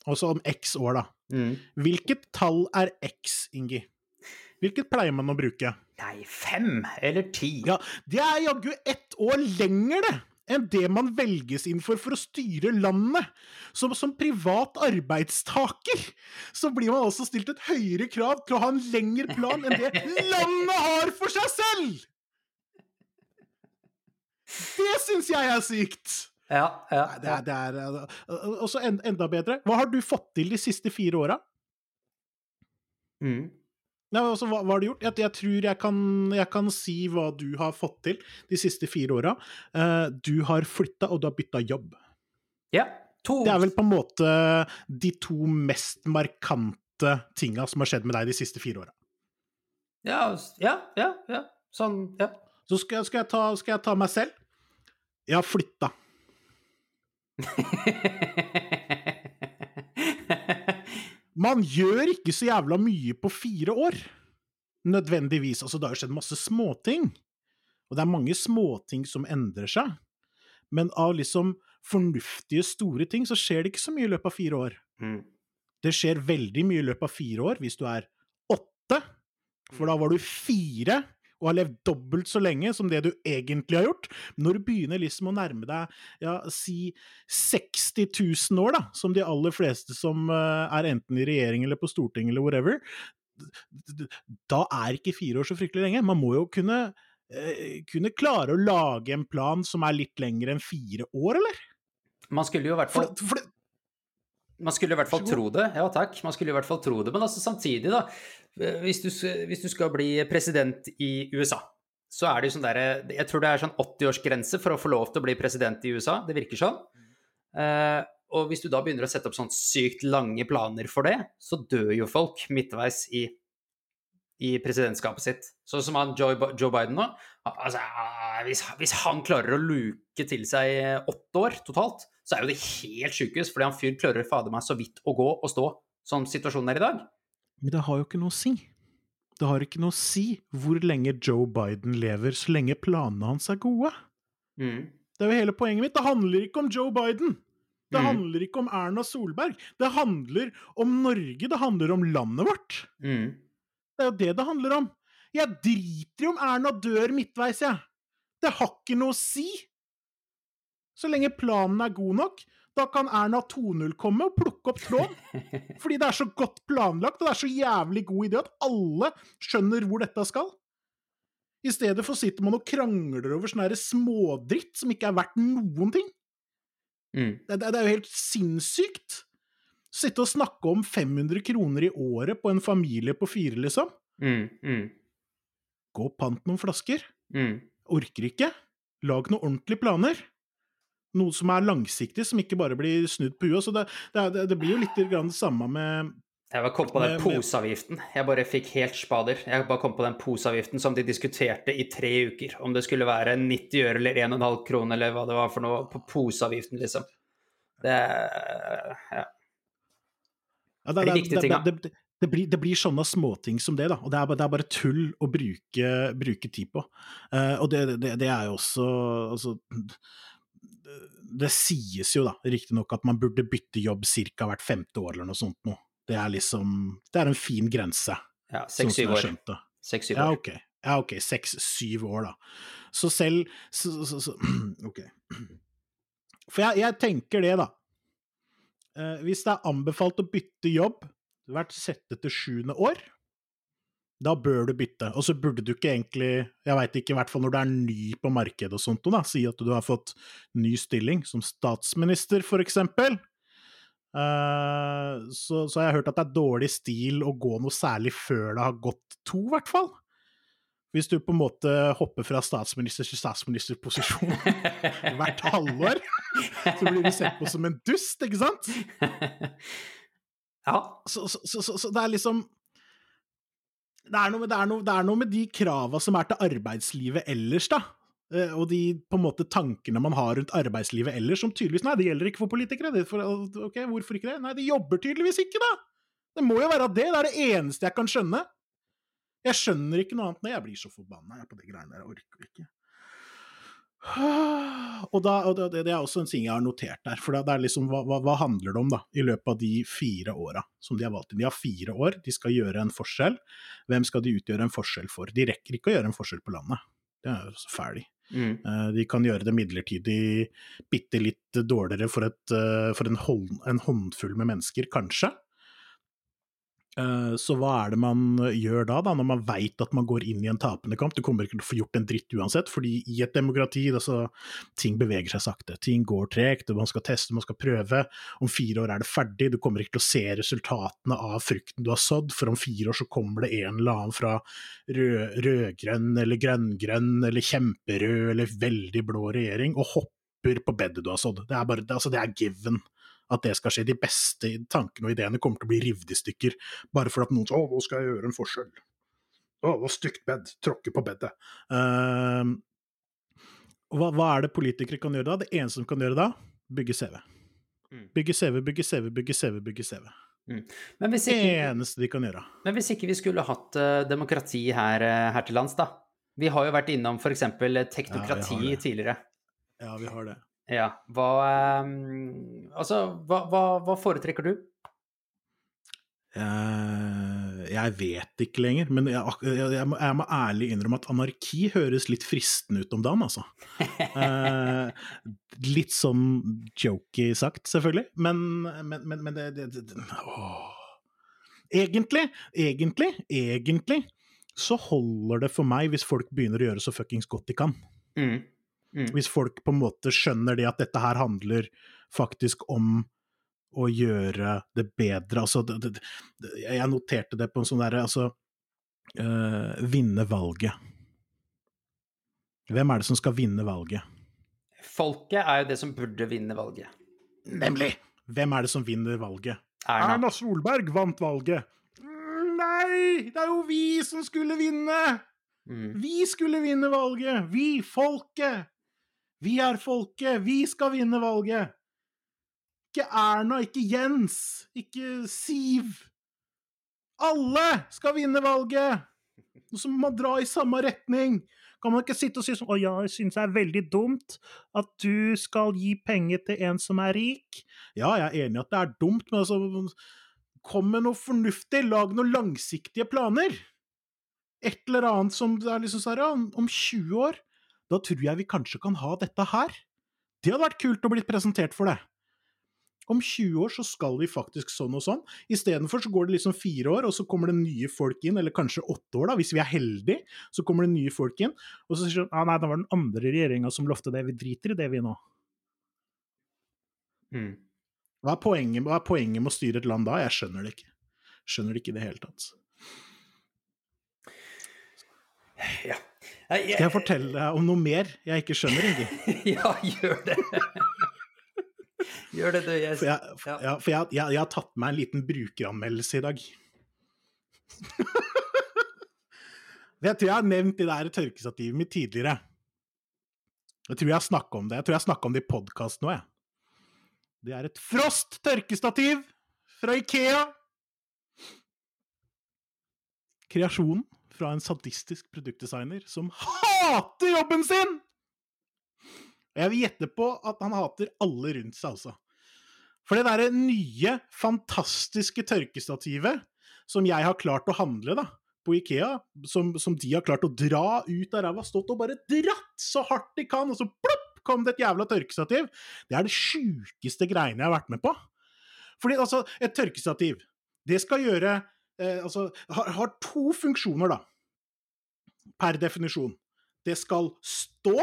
Altså om x år, da. Mm. Hvilket tall er x, Ingi? Hvilket pleier man å bruke? Nei, fem eller ti. Ja, det er jaggu ett år lenger, det! Enn det man velges inn for for å styre landet. Som, som privat arbeidstaker så blir man altså stilt et høyere krav til å ha en lengre plan enn det landet har for seg selv! Det syns jeg er sykt! Ja, ja, Det er, det er uh, også enda bedre. Hva har du fått til de siste fire åra? Mm. Nei, altså, hva, hva har du gjort? Jeg, jeg tror jeg kan, jeg kan si hva du har fått til de siste fire åra. Uh, du har flytta, og du har bytta jobb. ja. To. Det er vel på en måte de to mest markante tinga som har skjedd med deg de siste fire åra. Ja, ja, ja, ja. Sånn, ja. Så skal, skal, jeg ta, skal jeg ta meg selv? Jeg har flytta. Man gjør ikke så jævla mye på fire år. Nødvendigvis. Altså, det har jo skjedd masse småting. Og det er mange småting som endrer seg. Men av liksom fornuftige, store ting, så skjer det ikke så mye i løpet av fire år. mm. Det skjer veldig mye i løpet av fire år hvis du er åtte, for da var du fire og har levd dobbelt så lenge som det du egentlig har gjort. Når du begynner liksom å nærme deg ja, si 60 000 år, da, som de aller fleste som eh, er enten i regjering eller på Stortinget eller whatever, da er ikke fire år så fryktelig lenge. Man må jo kunne, eh, kunne klare å lage en plan som er litt lengre enn fire år, eller? Man skulle jo i hvert fall For, for, Man skulle i hvert fall tro det. Ja, takk. Man skulle i hvert fall tro det. Men altså samtidig, da. Hvis du, hvis du skal bli president i USA, så er det jo sånn derre Jeg tror det er sånn 80-årsgrense for å få lov til å bli president i USA. Det virker sånn. Eh, og hvis du da begynner å sette opp sånn sykt lange planer for det, så dør jo folk midtveis i, i presidentskapet sitt. Sånn som han Joe, Joe Biden nå. Altså, hvis, hvis, han klarer å luke til seg åtte år totalt, så er jo det helt sjukehus, fordi han fyr klarer fader meg så vidt å gå og stå som situasjonen er i dag. Men det har jo ikke noe å si. Det har ikke noe å si hvor lenge Joe Biden lever, så lenge planene hans er gode. Mm. Det er jo hele poenget mitt. Det handler ikke om Joe Biden. Det mm. handler ikke om Erna Solberg. Det handler om Norge. Det handler om landet vårt. Mm. Det er jo det det handler om. Jeg driter i om Erna dør midtveis, jeg. Det har ikke noe å si. Så lenge planen er god nok, da kan Erna 2.0 komme og plukke opp tråden. Fordi det er så godt planlagt, og det er så jævlig god idé at alle skjønner hvor dette skal. I stedet for sitter man og krangler over sånn smådritt som ikke er verdt noen ting. Mm. Det, det, det, er jo helt sinnssykt! Sitte og snakke om 500 kroner i året på en familie på fire, liksom. Mm, mm. Gå og pant noen flasker. Mm. Orker ikke. Lag noen ordentlige planer. Noe som er langsiktig, som ikke bare blir snudd på huet. Så det, det, blir jo litt det samme med jeg bare kom på den poseavgiften. Jeg bare fikk helt spader. Jeg bare kom på den poseavgiften som de diskuterte i tre uker. Om det skulle være 90 øre eller 1,5 kroner eller hva det var for noe på poseavgiften, liksom. Det Ja. Ja det, er de viktige tinga. Det, det, blir, det blir sånne småting som det, da. Og det er, er bare tull å bruke, bruke tid på. Uh, og det, det, er jo også altså, det sies jo da, riktignok at man burde bytte jobb ca. hvert femte år eller noe sånt noe. Det er liksom Det er en fin grense. Ja, seks-syv år. Seks-syv år. Ja, ok. Ja, ok, seks-syv år, da. Så selv så, så, så, Ok. For jeg, jeg, tenker det, da. Eh, hvis det er anbefalt å bytte jobb hvert sjette til sjuende år, da bør du bytte. Og så burde du ikke egentlig, jeg veit ikke, i hvert fall når du er ny på markedet og sånt, da, si at du har fått ny stilling, som statsminister, for eksempel. Uh, så, så, jeg har hørt at det er dårlig stil å gå noe særlig før det har gått to, i hvert fall. Hvis du på en måte hopper fra statsminister til statsministerposisjon hvert halvår, så blir du sett på som en dust, ikke sant? Ja. Så, så, så det er liksom det er, noe, det, er noe, det er noe med de krava som er til arbeidslivet ellers, da. Eh, og de på en måte tankene man har rundt arbeidslivet ellers, som tydeligvis Nei, det gjelder ikke for politikere. For, ok, Hvorfor ikke det? Nei, de jobber tydeligvis ikke, da! Det må jo være det. Det er det eneste jeg kan skjønne. Jeg skjønner ikke noe annet. når jeg blir så forbanna på de greiene der. Jeg orker ikke. Og, da, og det, det, er også en ting jeg har notert der. For det er liksom, hva, hva, hva handler det om da, i løpet av de fire åra som de har valgt inn? De har fire år, de skal gjøre en forskjell. Hvem skal de utgjøre en forskjell for? De rekker ikke å gjøre en forskjell på landet. Det er jo så ferdig. Mm. Eh, de kan gjøre det midlertidig bitte litt dårligere for, et, eh, for en, hold, en håndfull med mennesker, kanskje. Eh, så hva er det man gjør da, da når man veit at man går inn i en tapende kamp? Du kommer ikke til å få gjort en dritt uansett, fordi i et demokrati altså, ting beveger seg sakte. Ting går tregt, man skal teste, man skal prøve. Om fire år er det ferdig, du kommer ikke til å se resultatene av frukten du har sådd, for om fire år så kommer det en eller annen fra rød, rødgrønn eller grønngrønn eller kjemperød eller veldig blå regjering og hopper på bedet du har sådd. Det er bare, altså, det er given at det skal skje. De beste tankene og ideene kommer til å bli revet i stykker, bare for at noen sier 'Å, nå skal jeg gjøre en forskjell'. Å, hva stygt bed. Tråkke på bedet. Uh, hva, hva, er det politikere kan gjøre da? Det eneste de kan gjøre da, bygge CV. Mm. Bygge CV, bygge CV, bygge CV, bygge CV. Mm. det eneste de kan gjøre. Men hvis ikke vi skulle hatt uh, demokrati her, uh, her, til lands, da? Vi har jo vært innom f.eks. teknokrati ja, tidligere. Ja, vi har det. Ja. Hva um, Altså, hva, hva, hva, foretrekker du? Uh, jeg vet ikke lenger, men jeg, jeg, jeg, må, jeg, må, ærlig innrømme at anarki høres litt fristende ut om dagen, altså. eh, litt sånn jokey sagt, selvfølgelig, men, men, men, men det, det, det. Egentlig, egentlig, egentlig så holder det for meg hvis folk begynner å gjøre så fuckings godt de kan. Mm. Mm. Hvis folk på en måte skjønner det at dette her handler faktisk om å gjøre det bedre. Altså, det, det, jeg noterte det på en sånn derre altså øh, Vinne valget. Hvem er det som skal vinne valget? Folket er jo det som burde vinne valget. Nemlig! Hvem er det som vinner valget? Erna. Erna Solberg vant valget. Mm, Nei! Det er jo vi som skulle vinne! Mm. Vi skulle vinne valget! Vi, folket! Vi er folket! Vi skal vinne valget! Ikke Erna, ikke Jens, ikke Siv. Alle skal vinne valget! Og så må man dra i samme retning. Kan man ikke sitte og si sånn Å ja, jeg synes det er veldig dumt at du skal gi penger til en som er rik. Ja, jeg er enig i at det er dumt, men altså Kom med noe fornuftig. Lag noen langsiktige planer. Et eller annet som er liksom sånn Om 20 år, da tror jeg vi kanskje kan ha dette her. Det hadde vært kult å bli presentert for det. Om 20 år så skal vi faktisk sånn og sånn. Istedenfor så går det liksom fire år, og så kommer det nye folk inn, eller kanskje åtte år, da, hvis vi er heldige. Så kommer det nye folk inn, og så sier de ah, nei, det var den andre regjeringa som lovte det, vi driter i det, vi nå. Mm. Hva er, poenget, hva er poenget med å styre et land da? Jeg skjønner det ikke. Skjønner det ikke i det hele tatt. Ja. Skal jeg fortelle deg om noe mer jeg ikke skjønner, Ingi? ja, gjør det. gjør det, du. Jeg... For, jeg, for, ja, for jeg, jeg, jeg har tatt meg en liten brukeranmeldelse i dag. jeg tror jeg har nevnt det der tørkestativet mitt tidligere. Jeg tror jeg har snakka om det. Jeg tror jeg har snakka om det i podkast nå, jeg. Det er et Frost tørkestativ fra Ikea. Kreasjonen fra en sadistisk produktdesigner som hater jobben sin! Og jeg vil gjette på at han hater alle rundt seg også. For det derre nye, fantastiske tørkestativet som jeg har klart å handle da, på Ikea, som, som de har klart å dra ut av ræva, stått og bare dratt så hardt de kan, og så plopp kom det et jævla tørkestativ. Det er det sjukeste greiene jeg har vært med på. Fordi altså, et tørkestativ, det skal gjøre eh, Altså, har, har to funksjoner, da. Per definisjon. Det skal stå,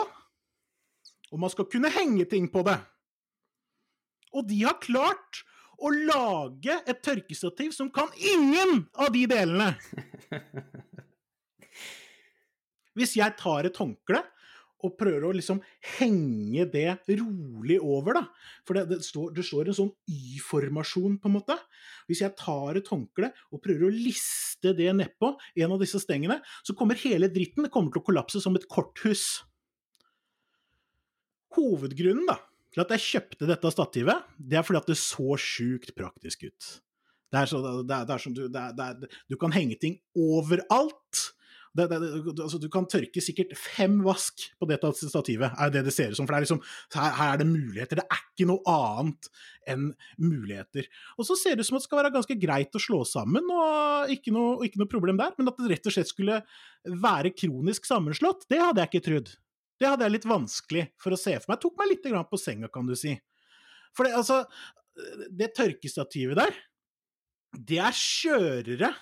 og man skal kunne henge ting på det. Og de har klart å lage et tørkestativ som kan ingen av de delene. Hvis jeg tar et håndkle og prøver å liksom henge det rolig over, da. For det, det, står, det står en sånn Y-formasjon, på en måte. Hvis jeg tar et håndkle og prøver å liste det nedpå en av disse stengene, så kommer hele dritten kommer til å kollapse som et korthus. Hovedgrunnen da, til at jeg kjøpte dette stativet, det er fordi at det så sjukt praktisk ut. Det er, som du, du kan henge ting overalt. Det, det, altså, du kan tørke sikkert fem vask på dette stativet, er det det ser ut som. For er liksom, her, her er det muligheter. Det er ikke noe annet enn muligheter. Og så ser det ut som at det skal være ganske greit å slå sammen, og ikke noe, ikke noe problem der. Men at det rett og slett skulle være kronisk sammenslått, det hadde jeg ikke trodd. Det hadde jeg litt vanskelig for å se for meg. Jeg tok meg litt på senga, kan du si. For det, altså, det tørkestativet der, det er skjørere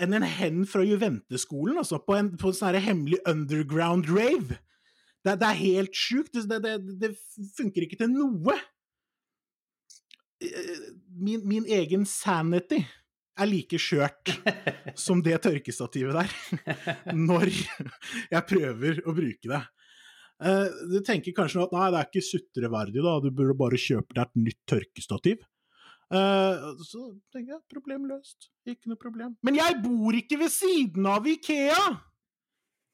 enn en hen fra Juventeskolen, altså, på en, på en sånn hemmelig underground rave. Det, det er helt sjukt. Det, det, det, funker ikke til noe. Min, min egen sanity er like skjørt som det tørkestativet der, når jeg prøver å bruke det. Uh, du tenker kanskje at nei, det er ikke sutreverdig, da, du burde bare kjøpe deg et nytt tørkestativ. Uh, så tenker jeg problem løst, ikke noe problem. Men jeg bor ikke ved siden av Ikea!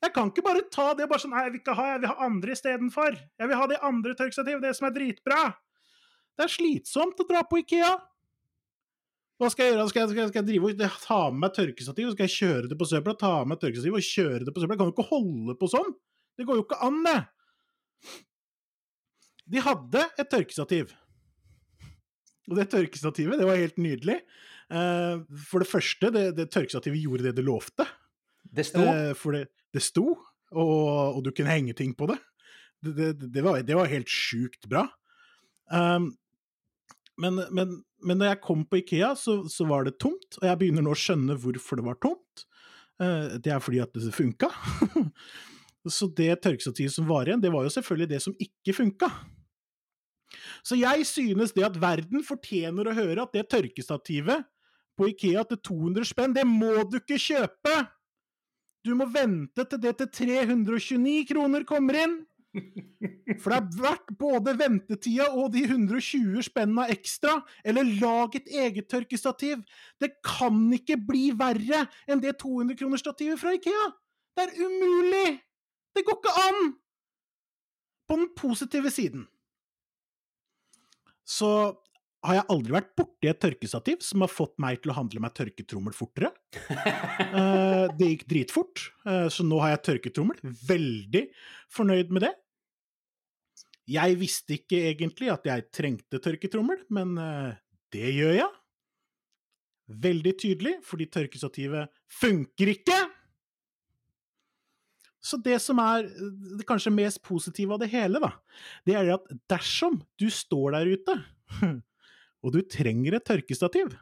Jeg kan ikke bare ta det bare sånn Nei, jeg vil ikke ha, jeg vil ha andre istedenfor. Jeg vil ha det andre tørkestativet, det som er dritbra. Det er slitsomt å dra på Ikea. Hva skal jeg gjøre? Skal jeg, skal jeg, skal jeg drive og ta med meg tørkestativ, og skal jeg kjøre det på søpla? Ta med meg tørkestativ og kjøre det på søpla? Jeg kan jo ikke holde på sånn! Det går jo ikke an, det! De hadde et tørkestativ. Og det tørkestativet, det var helt nydelig. Uh, for det første, det, det, tørkestativet gjorde det det lovte. Det sto? Uh, for det, det sto, og, og, du kunne henge ting på det. Det, det var, var, helt sjukt bra. Um, men, men, men når jeg kom på Ikea, så, så, var det tomt, og jeg begynner nå å skjønne hvorfor det var tomt. Uh, det er fordi at det funka. Så det tørkestativet som var igjen, det var jo selvfølgelig det som ikke funka. Så jeg synes det at verden fortjener å høre at det tørkestativet på Ikea til 200 spenn, det må du ikke kjøpe! Du må vente til det til 329 kroner kommer inn! For det er verdt både ventetida og de 120 spenna ekstra, eller lag et eget tørkestativ. Det kan ikke bli verre enn det 200 kroner stativet fra Ikea! Det er umulig! Det går ikke an! På den positive siden så har jeg aldri vært borti et tørkestativ som har fått meg til å handle meg tørketrommel fortere. uh, det gikk dritfort, uh, så nå har jeg tørketrommel. Veldig fornøyd med det. Jeg visste ikke egentlig at jeg trengte tørketrommel, men uh, det gjør jeg. Veldig tydelig, fordi tørkestativet funker ikke! Så det som er det kanskje mest positive av det hele, da, det er at dersom du står der ute, og du trenger et tørkestativ,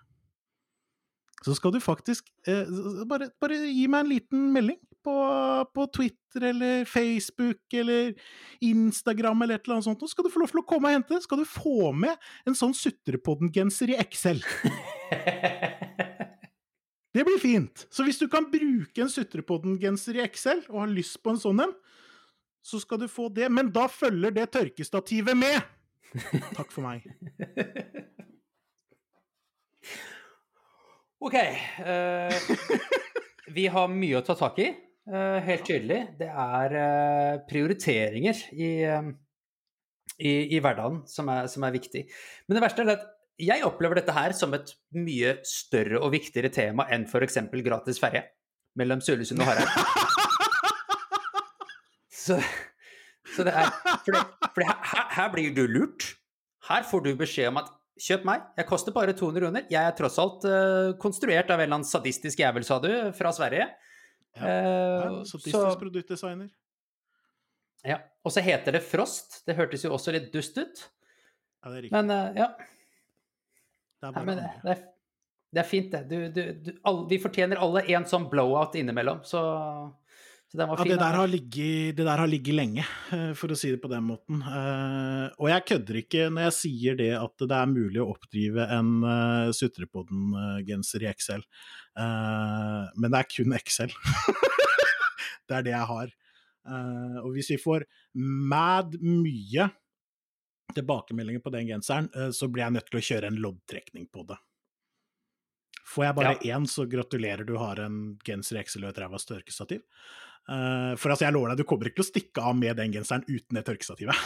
så skal du faktisk eh, bare, bare, gi meg en liten melding på, på, Twitter eller Facebook eller Instagram eller et eller annet sånt, så skal du få lov til å komme og hente. Skal du få med en sånn Sutrepodden-genser i Excel. Det blir fint. Så hvis du kan bruke en Sutrepodden-genser i Excel, og har lyst på en sånn en, så skal du få det. Men da følger det tørkestativet med! Takk for meg. OK. Uh, vi har mye å ta tak i. Uh, helt tydelig. Det er uh, prioriteringer i, i, i hverdagen som er, som er, viktig. Men det verste er at jeg opplever dette her som et mye større og viktigere tema enn f.eks. gratis ferje mellom Sølesund og Hareid. Så, så, det er For, det, for det, her, her, blir du lurt. Her får du beskjed om at kjøp meg, jeg koster bare 200 kroner. Jeg er tross alt uh, konstruert av en eller annen sadistisk jævel, sa du, fra Sverige. Ja, uh, sadistisk produktdesigner. Ja. Og så heter det Frost. Det hørtes jo også litt dust ut. Ja, det er riktig. Men uh, ja. Det er, Nei, det, er, det er, fint, det. Du, du, du, all, vi fortjener alle en sånn blowout innimellom, så, så den var fin. Ja, det der, har ligget, det der har ligget lenge, eh, for å si det på den måten. Eh, og jeg kødder ikke når jeg sier det at det er mulig å oppdrive en uh, Sutrepodden-genser i Excel, men det er kun Excel. det er det jeg har. og hvis vi får mad mye tilbakemeldinger på den genseren, eh, så blir jeg nødt til å kjøre en loddtrekning på det. Får jeg bare ja. én, så gratulerer, du har en genser i Excel og et ræva tørkestativ. Uh, for altså, jeg lover deg, du kommer ikke til å stikke av med den genseren uten det tørkestativet.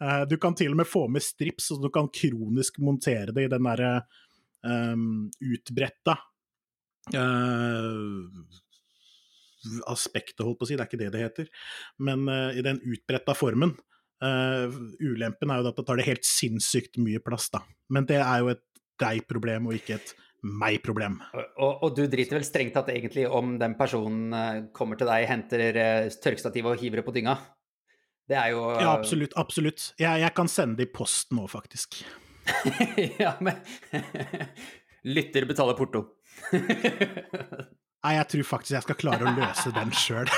uh, du kan til og med få med strips, så du kan kronisk montere det i den derre um, utbretta uh, aspektet, holdt på å si, det er ikke det det heter, men uh, i den utbretta formen. Uh, ulempen er jo at det tar det helt sinnssykt mye plass, da. Men det er jo et deg-problem og ikke et meg-problem. Og, og, du driter vel strengt tatt egentlig om den personen eh, kommer til deg, henter tørkestativet og hiver det på dynga? Det er jo Ja, absolutt. Absolutt. Jeg, jeg kan sende det i posten nå, faktisk. ja, men Lytter betaler porto. Nei, jeg tror faktisk jeg skal klare å løse den sjøl.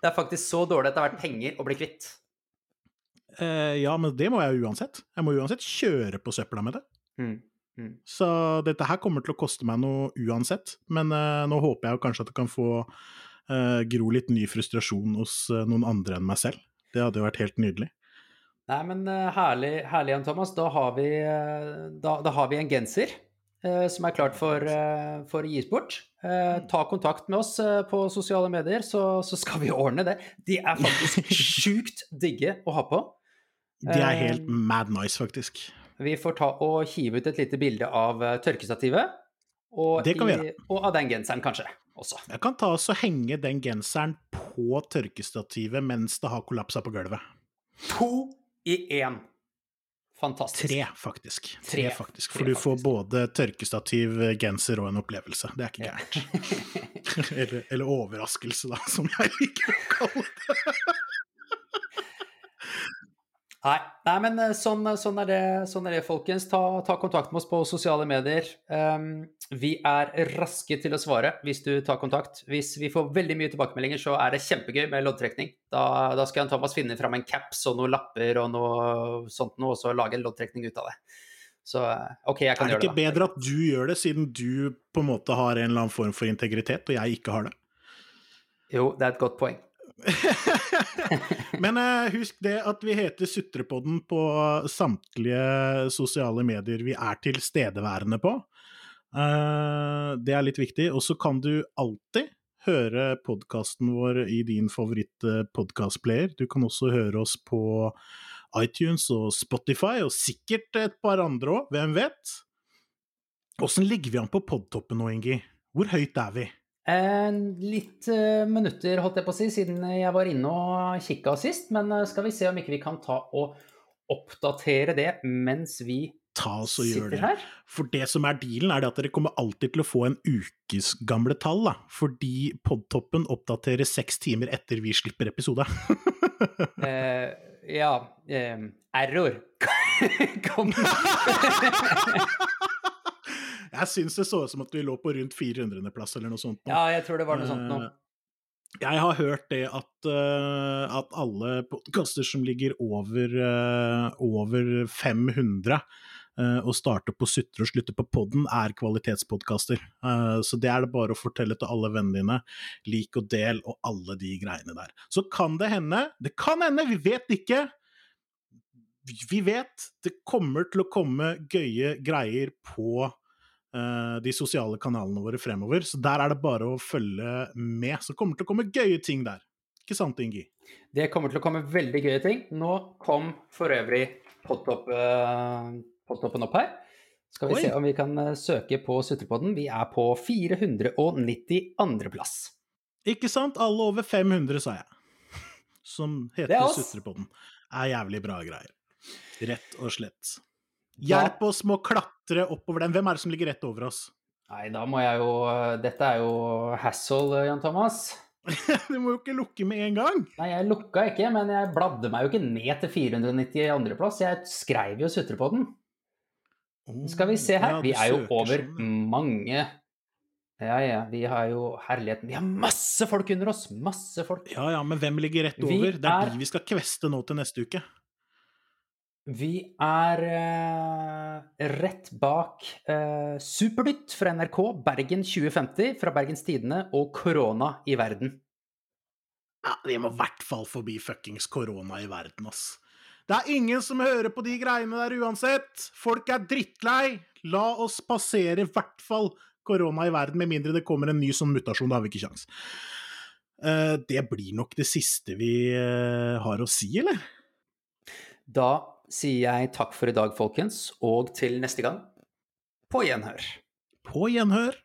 det er faktisk så dårlig at det har vært penger å bli kvitt. Eh, ja, men det må jeg uansett. Jeg må uansett kjøre på søpla med det. Mm. Mm. Så dette her kommer til å koste meg noe uansett. Men eh, nå håper jeg jo kanskje at det kan få eh, gro litt ny frustrasjon hos eh, noen andre enn meg selv. Det hadde jo vært helt nydelig. Nei, men eh, herlig, herlig Jan Thomas. Da har vi, eh, da, da har vi en genser som er klart for, eh, for, å gis bort. Eh, ta kontakt med oss på sosiale medier, så, så skal vi ordne det. De er faktisk sjukt digge å ha på. De er helt mad nice, faktisk. Vi får ta og hive ut et lite bilde av tørkestativet. Og, gjøre. og av den genseren, kanskje. Også. Jeg kan ta oss og henge den genseren på tørkestativet mens det har kollapsa på gulvet. To i én. Fantastisk. Tre, faktisk. Tre, faktisk. For du får både tørkestativ, genser og en opplevelse. Det er ikke gærent. eller, eller, overraskelse, da, som jeg liker å kalle det. Nei, nei, men eh, sånn, sånn, er det, sånn, er det, folkens. Ta, ta, kontakt med oss på sosiale medier. Um, vi er raske til å svare hvis du tar kontakt. Hvis vi får veldig mye tilbakemeldinger, så er det kjempegøy med loddtrekning. Da, da skal Jan Thomas finne fram en caps og noen lapper og noe sånt noe, og så lage en loddtrekning ut av det. Så eh, OK, jeg kan Er det gjøre ikke det. bedre at du gjør det, siden du på en måte har en eller annen form for integritet, og jeg ikke har det? Jo, det er et godt poeng. Men eh, husk det at vi heter Sutrepodden på samtlige sosiale medier vi er tilstedeværende på. Eh, det er litt viktig. Og så kan du alltid høre podkasten vår i din favoritt-podkastplayer. Du kan også høre oss på iTunes og Spotify, og sikkert et par andre òg, hvem vet? Åssen ligger vi an på podtoppen nå, Ingi? Hvor høyt er vi? Eh, litt eh, minutter, holdt jeg på å si, siden jeg var inne og kikka sist. Men eh, skal vi se om ikke vi kan ta og oppdatere det mens vi Ta oss og gjør det. her? For det som er dealen, er det at dere kommer alltid til å få en ukes gamle tall, da. Fordi podtoppen oppdaterer seks timer etter vi slipper episode. Eh, ja Error. Kom. Jeg syns det så ut som at vi lå på rundt 400.-plass eller noe sånt. nå. ja, jeg tror det var noe sånt nå. Eh, Jeg har hørt det at, eh, at alle podkaster som ligger over, eh, over 500 å og starter på Sutre og slutter på podden, er kvalitetspodkaster. Så det er det bare å fortelle til alle vennene dine. Lik og del og alle de greiene der. Så kan det hende, det kan hende, vi vet ikke. Vi vet det kommer til å komme gøye greier på de sosiale kanalene våre fremover. Så der er det bare å følge med. Så kommer det til å komme gøye ting der. Ikke sant, Ingi? Det kommer til å komme veldig gøye ting. Nå kom for øvrig pottoppen eh, opp her. Skal vi Oi. se om vi kan eh, søke på Sutrepodden. Vi er på 492. plass. Ikke sant? Alle over 500, sa jeg. Som heter er. Sutrepodden. Er jævlig bra greier. Rett og slett. Da- Hjelp oss med å klatre oppover den. Hvem er det som ligger rett over oss? Nei, da må jeg jo eh, Dette er jo hassle, Jan Thomas. du må jo ikke lukke med en gang! Nei, jeg lukka ikke, men jeg bladde meg jo ikke ned til 492. plass. Jeg skreiv jo Sutrepodden. Skal vi se her. Ja, Vi er jo over sånn, mange Ja, ja. Vi har jo herligheten. Vi har masse folk under oss! Masse folk. Ja ja, men hvem ligger rett over? over? Det er, er- de vi skal kveste nå til neste uke. Vi er eh, rett bak eh, Supernytt fra NRK, Bergen 2050 fra Bergens Tidende og Korona i verden. Ja, Vi må i hvert fall forbi fuckings korona i verden, ass. Det er ingen som hører på de greiene der uansett. Folk er drittlei. La oss passere i hvert fall korona i verden, med mindre det kommer en ny sånn mutasjon. Da har vi ikke kjangs. Eh, det blir nok det siste vi eh, har å si, eller? Da sier jeg takk for i dag, folkens, og til neste gang på gjenhør. På gjenhør.